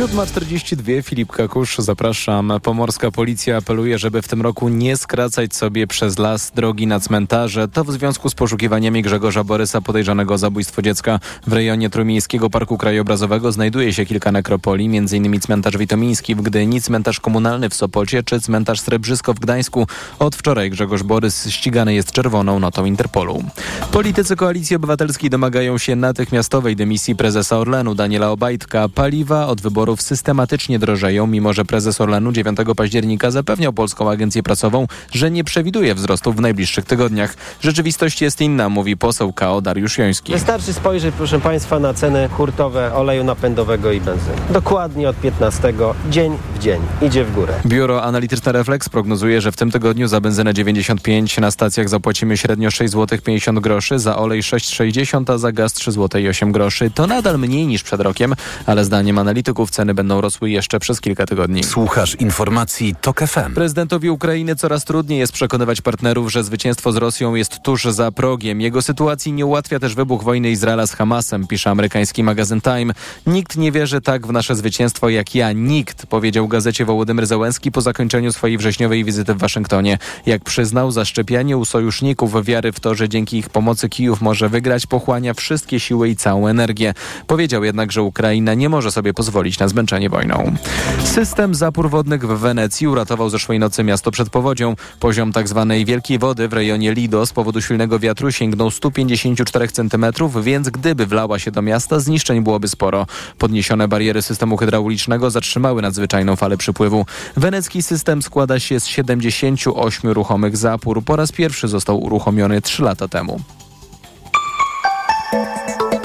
Speaker 3: 7.42, Filip Kakusz, zapraszam. Pomorska policja apeluje, żeby w tym roku nie skracać sobie przez las drogi na cmentarze. To w związku z poszukiwaniami Grzegorza Borysa podejrzanego o zabójstwo dziecka. W rejonie Trójmiejskiego Parku Krajobrazowego znajduje się kilka nekropolii, m.in. cmentarz Witomiński w Gdyni, cmentarz komunalny w Sopocie czy cmentarz Srebrzysko w Gdańsku. Od wczoraj Grzegorz Borys ścigany jest czerwoną notą Interpolu. Politycy Koalicji Obywatelskiej domagają się natychmiastowej dymisji prezesa Orlenu Daniela Obajtka. Paliwa od wyborów systematycznie drożeją, mimo że prezes Orlenu 9 października zapewniał Polską Agencję Prasową, że nie przewiduje wzrostu w najbliższych tygodniach. Rzeczywistość jest inna, mówi poseł KO Dariusz Joński.
Speaker 22: Wystarczy spojrzeć, proszę Państwa, na ceny hurtowe oleju napędowego i benzyny. Dokładnie od 15 dzień w dzień idzie w górę.
Speaker 3: Biuro Analityczne Reflex prognozuje, że w tym tygodniu za benzynę 95 na stacjach zapłacimy średnio 6 zł 50 groszy, za olej 6,60, a za gaz 3 zł 8 groszy. To nadal mniej niż przed rokiem, ale zdaniem analityków ceny będą rosły jeszcze przez kilka tygodni.
Speaker 8: Słuchasz informacji TOK FM.
Speaker 3: Prezydentowi Ukrainy coraz trudniej jest przekonywać partnerów, że zwycięstwo z Rosją jest tuż za progiem. Jego sytuacji nie ułatwia też wybuch wojny Izraela z Hamasem, pisze amerykański magazyn Time. Nikt nie wierzy tak w nasze zwycięstwo jak ja. Nikt, powiedział gazecie Wołodymyr Zełenski po zakończeniu swojej wrześniowej wizyty w Waszyngtonie. Jak przyznał, zaszczepianie u sojuszników wiary w to, że dzięki ich pomocy Kijów może wygrać, pochłania wszystkie siły i całą energię. Powiedział jednak, że Ukraina nie może sobie pozwolić na zmęczenie wojną. System zapór wodnych w Wenecji uratował zeszłej nocy miasto przed powodzią. Poziom tzw. Tak wielkiej wody w rejonie Lido z powodu silnego wiatru sięgnął 154 cm, więc gdyby wlała się do miasta, zniszczeń byłoby sporo. Podniesione bariery systemu hydraulicznego zatrzymały nadzwyczajną falę przypływu. Wenecki system składa się z 78 ruchomych zapór. Po raz pierwszy został uruchomiony 3 lata temu.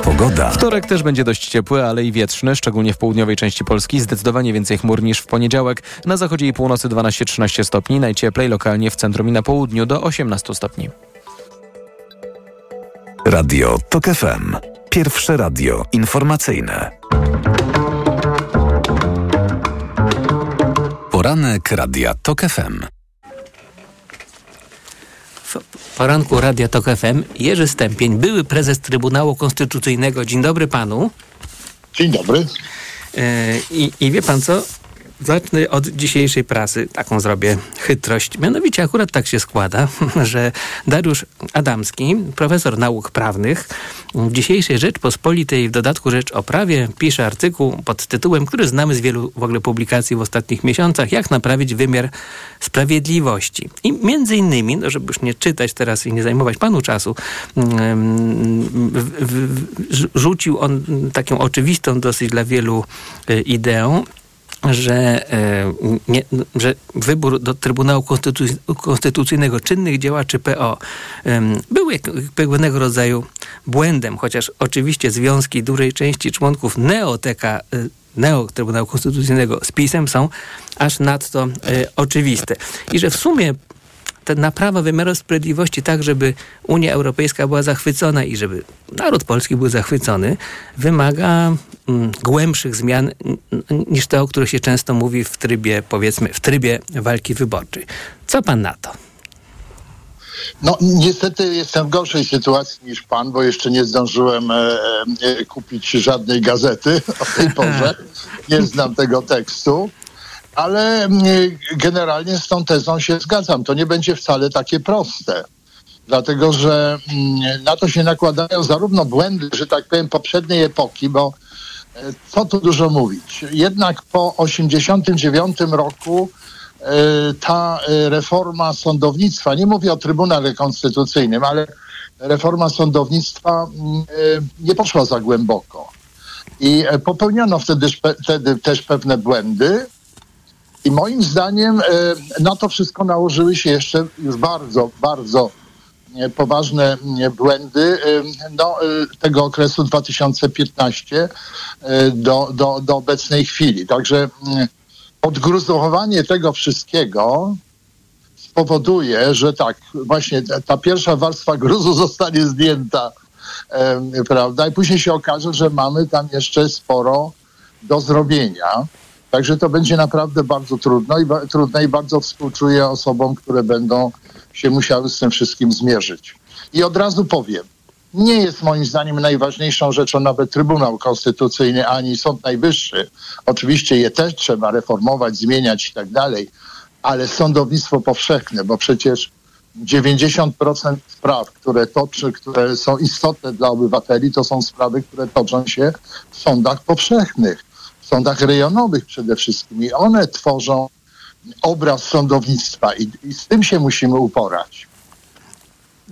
Speaker 8: Pogoda.
Speaker 3: Wtorek też będzie dość ciepły, ale i wietrzny, szczególnie w południowej części Polski. Zdecydowanie więcej chmur niż w poniedziałek. Na zachodzie i północy 12-13 stopni, najcieplej lokalnie w centrum i na południu do 18 stopni.
Speaker 8: Radio TOK FM. Pierwsze radio informacyjne. Poranek Radia TOK FM.
Speaker 9: W poranku Radia Tok FM Jerzy Stępień, były prezes Trybunału Konstytucyjnego. Dzień dobry panu.
Speaker 20: Dzień dobry.
Speaker 9: E, I, I wie pan co? Zacznę od dzisiejszej prasy, taką zrobię chytrość. Mianowicie akurat tak się składa, *laughs* że Dariusz Adamski, profesor nauk prawnych, w dzisiejszej Rzeczpospolitej, w dodatku Rzecz o Prawie, pisze artykuł pod tytułem, który znamy z wielu w ogóle publikacji w ostatnich miesiącach, jak naprawić wymiar sprawiedliwości. I między innymi, no żeby już nie czytać teraz i nie zajmować panu czasu, w, rzucił on taką oczywistą dosyć dla wielu e, ideę, że, e, nie, że wybór do Trybunału Konstytucyjnego czynnych działaczy PO był pewnego rodzaju błędem, chociaż oczywiście związki dużej części członków Neoteka e, Neo Trybunału Konstytucyjnego z PiSem są aż nadto e, oczywiste. I że w sumie ta naprawa wymiaru sprawiedliwości tak, żeby Unia Europejska była zachwycona i żeby naród polski był zachwycony, wymaga mm, głębszych zmian niż te, o których się często mówi w trybie, powiedzmy, w trybie walki wyborczej. Co pan na to?
Speaker 20: No, niestety jestem w gorszej sytuacji niż pan, bo jeszcze nie zdążyłem e, e, kupić żadnej gazety o tej porze. *laughs* Nie znam tego tekstu ale mm, generalnie z tą tezą się zgadzam. To nie będzie wcale takie proste. Dlatego, że mm, na to się nakładają zarówno błędy, że tak powiem, poprzedniej epoki, bo e, co tu dużo mówić. Jednak po 1989 roku e, ta e, reforma sądownictwa, nie mówię o Trybunale Konstytucyjnym, ale reforma sądownictwa mm, nie poszła za głęboko. I popełniono wtedy, wtedy też pewne błędy, i moim zdaniem e, na to wszystko nałożyły się jeszcze już bardzo, bardzo e, poważne e, błędy no, tego okresu 2015 e, do, do, do obecnej chwili. Także odgruzowanie tego wszystkiego spowoduje, że tak, właśnie ta, pierwsza warstwa gruzu *laughs* zostanie zdjęta, prawda? I później się okaże, że mamy tam jeszcze sporo do zrobienia. Także to będzie naprawdę bardzo trudno i, ba- trudne i bardzo współczuję osobom, które będą się musiały z tym wszystkim zmierzyć. I od razu powiem, nie jest moim zdaniem najważniejszą rzeczą nawet Trybunał Konstytucyjny ani Sąd Najwyższy. Oczywiście je też trzeba reformować, zmieniać i tak dalej, ale sądownictwo powszechne, bo przecież 90% spraw, które toczy, które są istotne dla obywateli, to są sprawy, które toczą się w sądach powszechnych, sądach rejonowych przede wszystkim i one tworzą obraz sądownictwa i, i z tym się musimy uporać.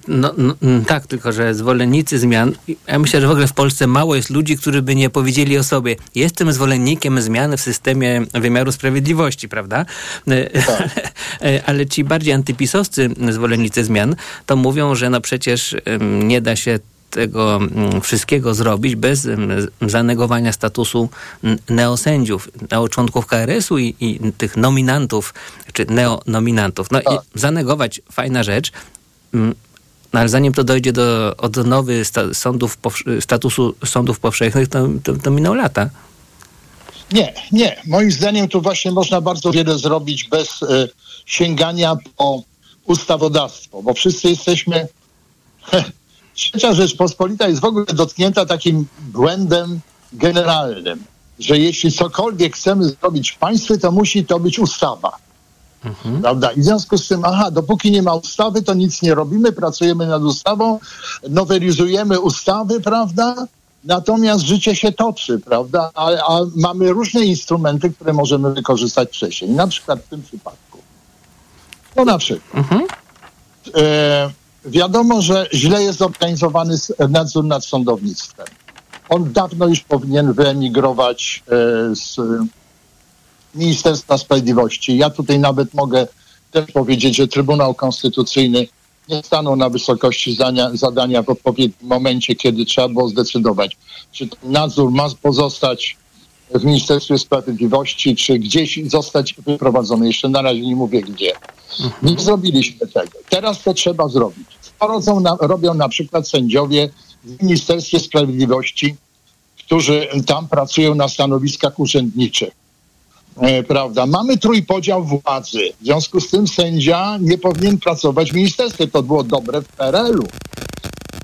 Speaker 9: No, no mm, tak, tylko że zwolennicy zmian, ja myślę, że w ogóle w Polsce mało jest ludzi, którzy by nie powiedzieli o sobie, jestem zwolennikiem zmian w systemie wymiaru sprawiedliwości, prawda? E, Ale, *laughs* ale ci bardziej antypisowscy zwolennicy zmian, to mówią, że no przecież nie da się tego mm, wszystkiego zrobić bez z- zanegowania statusu mm, neosędziów, neoczłonków KRS-u i, i tych nominantów, czy neonominantów. No i zanegować fajna rzecz, mm, no ale zanim to dojdzie do odnowy sta- sądów statusu sądów powszechnych, to, to, to miną lata.
Speaker 20: Nie, nie. Moim zdaniem tu właśnie można bardzo wiele zrobić bez e, sięgania po ustawodawstwo, bo wszyscy jesteśmy. *laughs* Trzecia Rzeczpospolita jest w ogóle dotknięta takim błędem generalnym, że jeśli cokolwiek chcemy zrobić w państwie, to musi to być ustawa. Prawda? I w związku z tym, aha, dopóki nie ma ustawy, to nic nie robimy, pracujemy nad ustawą, nowelizujemy ustawy, prawda? Natomiast życie się toczy, prawda? A, a mamy różne instrumenty, które możemy wykorzystać wcześniej. Na przykład w tym przypadku. No na przykład. E, wiadomo, że źle jest zorganizowany nadzór nad sądownictwem. On dawno już powinien wyemigrować e, z Ministerstwa Sprawiedliwości. Ja tutaj nawet mogę też powiedzieć, że Trybunał Konstytucyjny nie stanął na wysokości zadania w odpowiednim momencie, kiedy trzeba było zdecydować, czy ten nadzór ma pozostać w Ministerstwie Sprawiedliwości, czy gdzieś zostać wyprowadzony. Jeszcze na razie nie mówię gdzie. Nie zrobiliśmy tego. Teraz to trzeba zrobić. Na, robią na przykład sędziowie w Ministerstwie Sprawiedliwości, którzy tam pracują na stanowiskach urzędniczych. E, prawda? Mamy trójpodział władzy. W związku z tym sędzia nie powinien pracować w ministerstwie. To było dobre w PRL-u.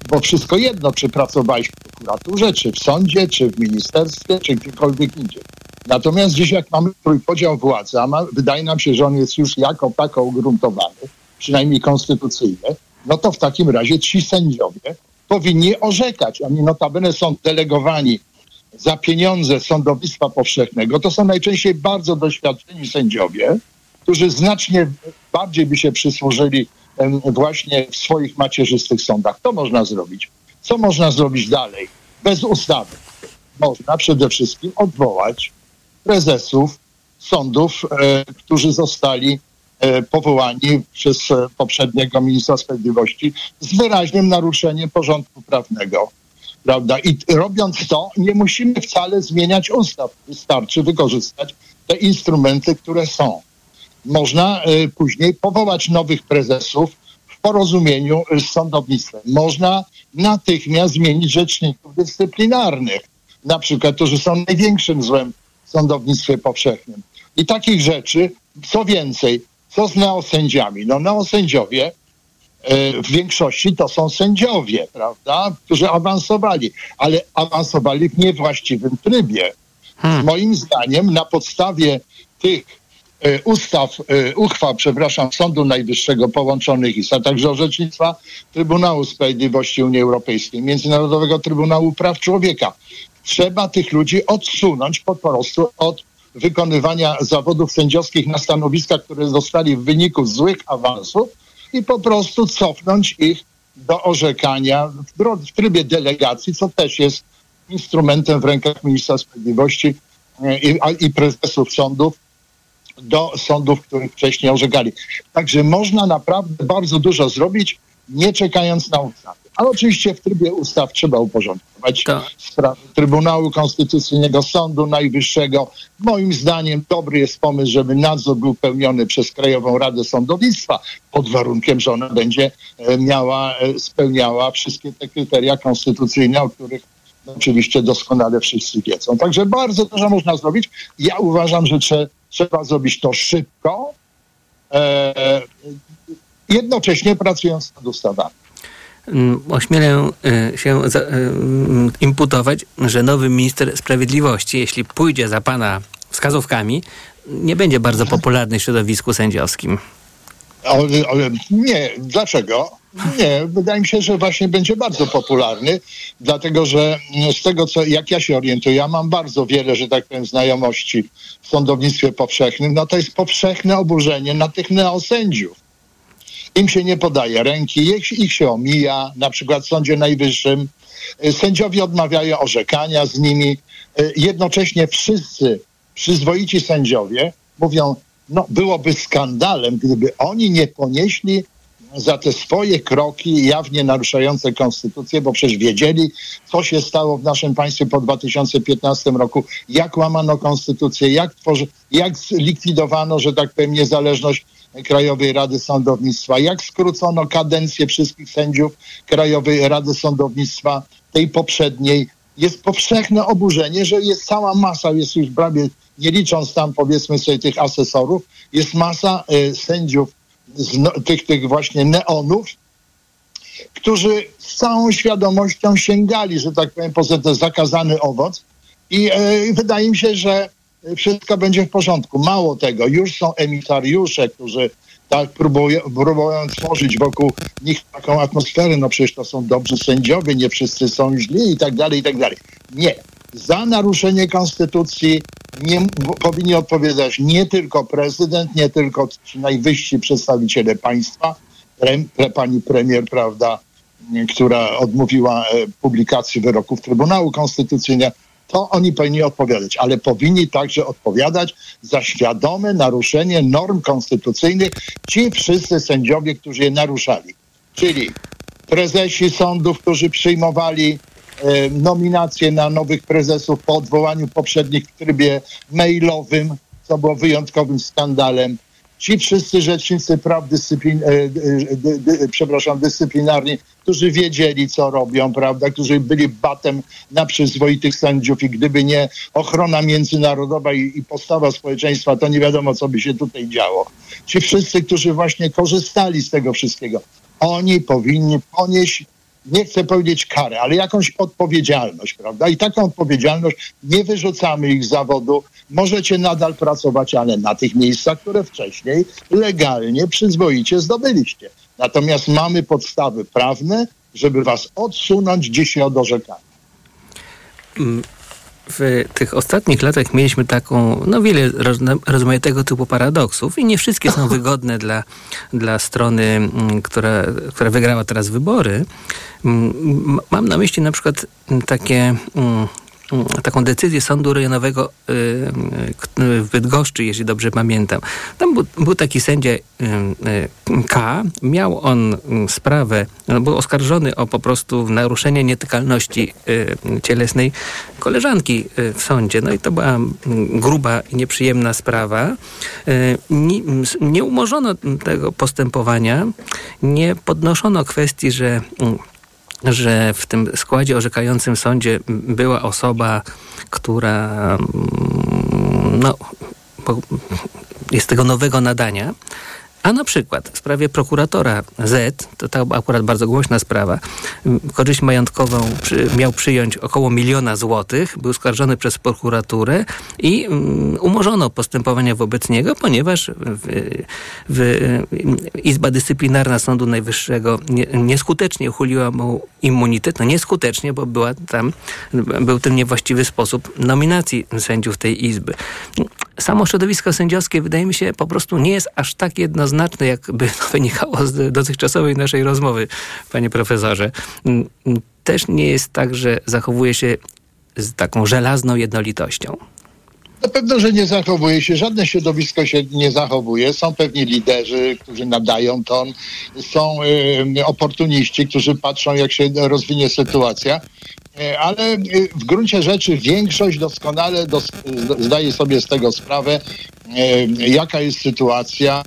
Speaker 20: Bo wszystko jedno, czy pracowałeś w prokuraturze, czy w sądzie, czy w ministerstwie, czy gdziekolwiek indziej. Natomiast dziś jak mamy trójpodział władzy, a ma, wydaje nam się, że on jest już jako tako ugruntowany, przynajmniej konstytucyjny, no to w takim razie ci sędziowie powinni orzekać. Oni notabene są delegowani za pieniądze sądownictwa powszechnego. To są najczęściej bardzo doświadczeni sędziowie, którzy znacznie bardziej by się przysłużyli właśnie w swoich macierzystych sądach. To można zrobić. Co można zrobić dalej? Bez ustawy. Można przede wszystkim odwołać prezesów sądów, e, którzy zostali powołani przez e, poprzedniego ministra sprawiedliwości z wyraźnym naruszeniem porządku prawnego. Prawda? I robiąc to, nie musimy wcale zmieniać ustaw. Wystarczy wykorzystać te instrumenty, które są. Można e, później powołać nowych prezesów w porozumieniu e, z sądownictwem. Można natychmiast zmienić rzeczników dyscyplinarnych, na przykład, którzy są największym złem w sądownictwie powszechnym. I takich rzeczy, co więcej, co z neosędziami? No neosędziowie e, w większości to są sędziowie, prawda, którzy awansowali, ale awansowali w niewłaściwym trybie. Moim zdaniem na podstawie tych e, ustaw, e, uchwał, przepraszam, Sądu Najwyższego połączonych IS, a także orzecznictwa Trybunału Sprawiedliwości Unii Europejskiej, Międzynarodowego Trybunału Praw Człowieka. Trzeba tych ludzi odsunąć po prostu od wykonywania zawodów sędziowskich na stanowiskach, które zostali w wyniku złych awansów i po prostu cofnąć ich do orzekania w, w trybie delegacji, co też jest instrumentem w rękach ministra sprawiedliwości e, i, i prezesów sądów do sądów, których wcześniej orzekali. Także można naprawdę bardzo dużo zrobić, nie czekając na ustawy. Ale oczywiście w trybie ustaw trzeba uporządkować sprawy Trybunału Konstytucyjnego, Sądu Najwyższego. Moim zdaniem dobry jest pomysł, żeby nadzór był pełniony przez Krajową Radę Sądownictwa, pod warunkiem, że ona będzie e, miała, e, spełniała wszystkie te kryteria konstytucyjne, o których oczywiście doskonale wszyscy wiedzą. Także bardzo dużo można zrobić. Ja uważam, że trze, trzeba zrobić to szybko, e, jednocześnie pracując nad ustawami.
Speaker 9: Mm, ośmielę y, się y, mm, imputować, że nowy minister sprawiedliwości, jeśli pójdzie za pana wskazówkami, nie będzie bardzo popularny w środowisku sędziowskim.
Speaker 20: O, o, nie, dlaczego? Nie, wydaje mi się, że właśnie będzie bardzo popularny, dlatego że z tego, co, jak ja się orientuję, ja mam bardzo wiele, że tak powiem, znajomości w sądownictwie powszechnym, no to jest powszechne oburzenie na tych neosędziów. Im się nie podaje ręki, ich, ich się omija, na przykład w Sądzie Najwyższym. Sędziowie odmawiają orzekania z nimi. Jednocześnie wszyscy przyzwoici sędziowie mówią, no byłoby skandalem, gdyby oni nie ponieśli za te swoje kroki jawnie naruszające konstytucję, bo przecież wiedzieli, co się stało w naszym państwie po 2015 roku, jak łamano konstytucję, jak, tworzy, jak zlikwidowano, że tak powiem, niezależność Krajowej Rady Sądownictwa, jak skrócono kadencję wszystkich sędziów Krajowej Rady Sądownictwa, tej poprzedniej. Jest powszechne oburzenie, że jest cała masa, jest już prawie, nie licząc tam powiedzmy sobie tych asesorów, jest masa y, sędziów z no, tych, tych właśnie neonów, którzy z całą świadomością sięgali, że tak powiem, poza ten zakazany owoc i y, wydaje mi się, że wszystko będzie w porządku. Mało tego, już są emitariusze, którzy tak próbują, próbują tworzyć wokół nich taką atmosferę, no przecież to są dobrzy sędziowie, nie wszyscy są źli i tak dalej, i tak dalej. Nie. Za naruszenie konstytucji nie, powinni odpowiadać nie tylko prezydent, nie tylko najwyżsi przedstawiciele państwa, pre, pani premier, prawda, która odmówiła e, publikacji wyroków Trybunału Konstytucyjnego, to oni powinni odpowiadać, ale powinni także odpowiadać za świadome naruszenie norm konstytucyjnych ci wszyscy sędziowie, którzy je naruszali. Czyli prezesi sądów, którzy przyjmowali e, nominacje na nowych prezesów po odwołaniu poprzednich w trybie mailowym, co było wyjątkowym skandalem ci wszyscy rzecznicy praw dyscyplin, e, dy, przepraszam, dyscyplinarni, którzy wiedzieli, co robią, prawda, którzy byli batem na przyzwoitych sędziów i gdyby nie ochrona międzynarodowa i, i postawa społeczeństwa, to nie wiadomo, co by się tutaj działo. Ci wszyscy, którzy właśnie korzystali z tego wszystkiego, oni powinni ponieść nie chcę powiedzieć karę, ale jakąś odpowiedzialność, prawda? I taką odpowiedzialność nie wyrzucamy ich z zawodu. Możecie nadal pracować, ale na tych miejscach, które wcześniej legalnie, przyzwoicie zdobyliście. Natomiast mamy podstawy prawne, żeby was odsunąć dzisiaj od orzekania.
Speaker 9: Mm, w tych ostatnich latach mieliśmy taką, no wiele rozmaitego typu paradoksów i nie wszystkie są *laughs* wygodne dla, dla strony, która, która wygrała teraz wybory. Mam na myśli na przykład takie taką decyzję sądu rejonowego y, y, w Bydgoszczy, jeśli dobrze pamiętam. Tam był, był taki sędzia y, K. Miał on mm, sprawę, no, był oskarżony o po prostu naruszenie nietykalności cielesnej koleżanki w sądzie. No i to była mm, gruba i nieprzyjemna sprawa. Nie, nie umorzono tego postępowania, nie podnoszono kwestii, że że w tym składzie orzekającym sądzie była osoba, która mm, no, jest tego nowego nadania, a na przykład w sprawie prokuratora Z, to ta akurat bardzo głośna sprawa, korzyść majątkową przy, miał przyjąć około miliona złotych, był skarżony przez prokuraturę i um, umorzono postępowania wobec niego, ponieważ w, w, Izba Dyscyplinarna Sądu Najwyższego nie, nieskutecznie uchyliła mu immunitet, no nieskutecznie, bo była tam, był ten niewłaściwy sposób nominacji sędziów tej Izby. Samo środowisko sędziowskie wydaje mi się po prostu nie jest aż tak jedno jednoznaczne, jakby *laughs* to wynikało z dotychczasowej naszej rozmowy, panie profesorze. Mm, też nie jest tak, że zachowuje się z taką żelazną jednolitością.
Speaker 20: Na pewno, że nie zachowuje się, żadne środowisko się nie zachowuje. Są pewni liderzy, którzy nadają ton, są y, oportuniści, którzy patrzą, jak się rozwinie sytuacja. Y, Ale y, w gruncie rzeczy większość doskonale dos zdaje sobie z tego sprawę, y, jaka jest sytuacja.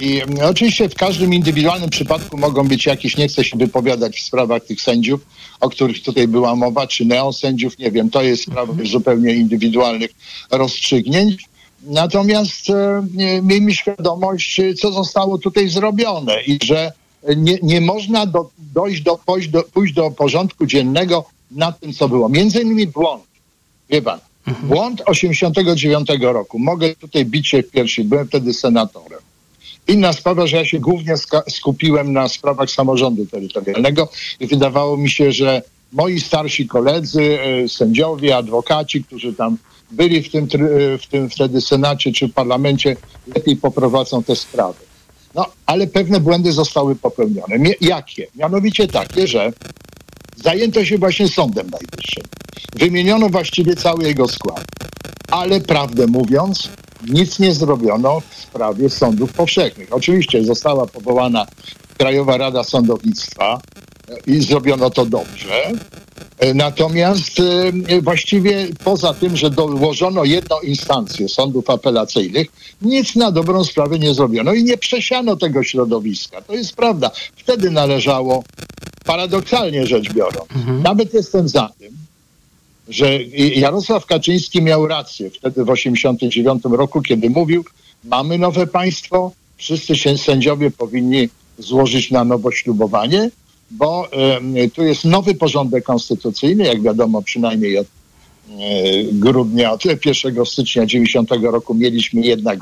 Speaker 20: I oczywiście w każdym indywidualnym przypadku mogą być jakieś, nie chcę się wypowiadać w sprawach tych sędziów, o których tutaj była mowa, czy neosędziów, nie wiem, to jest sprawa zupełnie indywidualnych rozstrzygnięć. Natomiast e, miejmy świadomość, e, co zostało tutaj zrobione i że nie, nie można do, dojść do, pójść, do, pójść do porządku dziennego na tym, co było. Między innymi błąd. Wie pan, błąd 89 roku. Mogę tutaj bić się w piersi, byłem wtedy senatorem. Inna sprawa, że ja się głównie skupiłem na sprawach samorządu terytorialnego i wydawało mi się, że moi starsi koledzy, e, sędziowie, adwokaci, którzy tam byli w tym, e, w tym wtedy Senacie czy Parlamencie, lepiej poprowadzą te sprawy. No, ale pewne błędy zostały popełnione. Jakie? Mianowicie takie, że zajęto się właśnie Sądem Najwyższym. Wymieniono właściwie cały jego skład. Ale prawdę mówiąc, nic nie zrobiono w sprawie sądów powszechnych. Oczywiście została powołana Krajowa Rada Sądownictwa e, i zrobiono to dobrze. E, Natomiast e, właściwie poza tym, że dołożono jedną instancję sądów apelacyjnych, nic na dobrą sprawę nie zrobiono i nie przesiano tego środowiska. To jest prawda. Wtedy należało, paradoksalnie rzecz biorąc, nawet jestem za tym, że Jarosław Kaczyński miał rację wtedy w 1989 roku, kiedy mówił, mamy nowe państwo, wszyscy się sędziowie powinni złożyć na nowo ślubowanie, bo tu jest nowy porządek konstytucyjny, jak wiadomo przynajmniej od grudnia, od 1 stycznia 90 roku mieliśmy jednak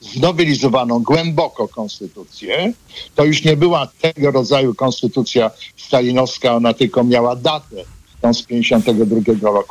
Speaker 20: znowelizowaną głęboko konstytucję. To już nie była tego rodzaju konstytucja stalinowska, ona tylko miała datę tą z 52 roku,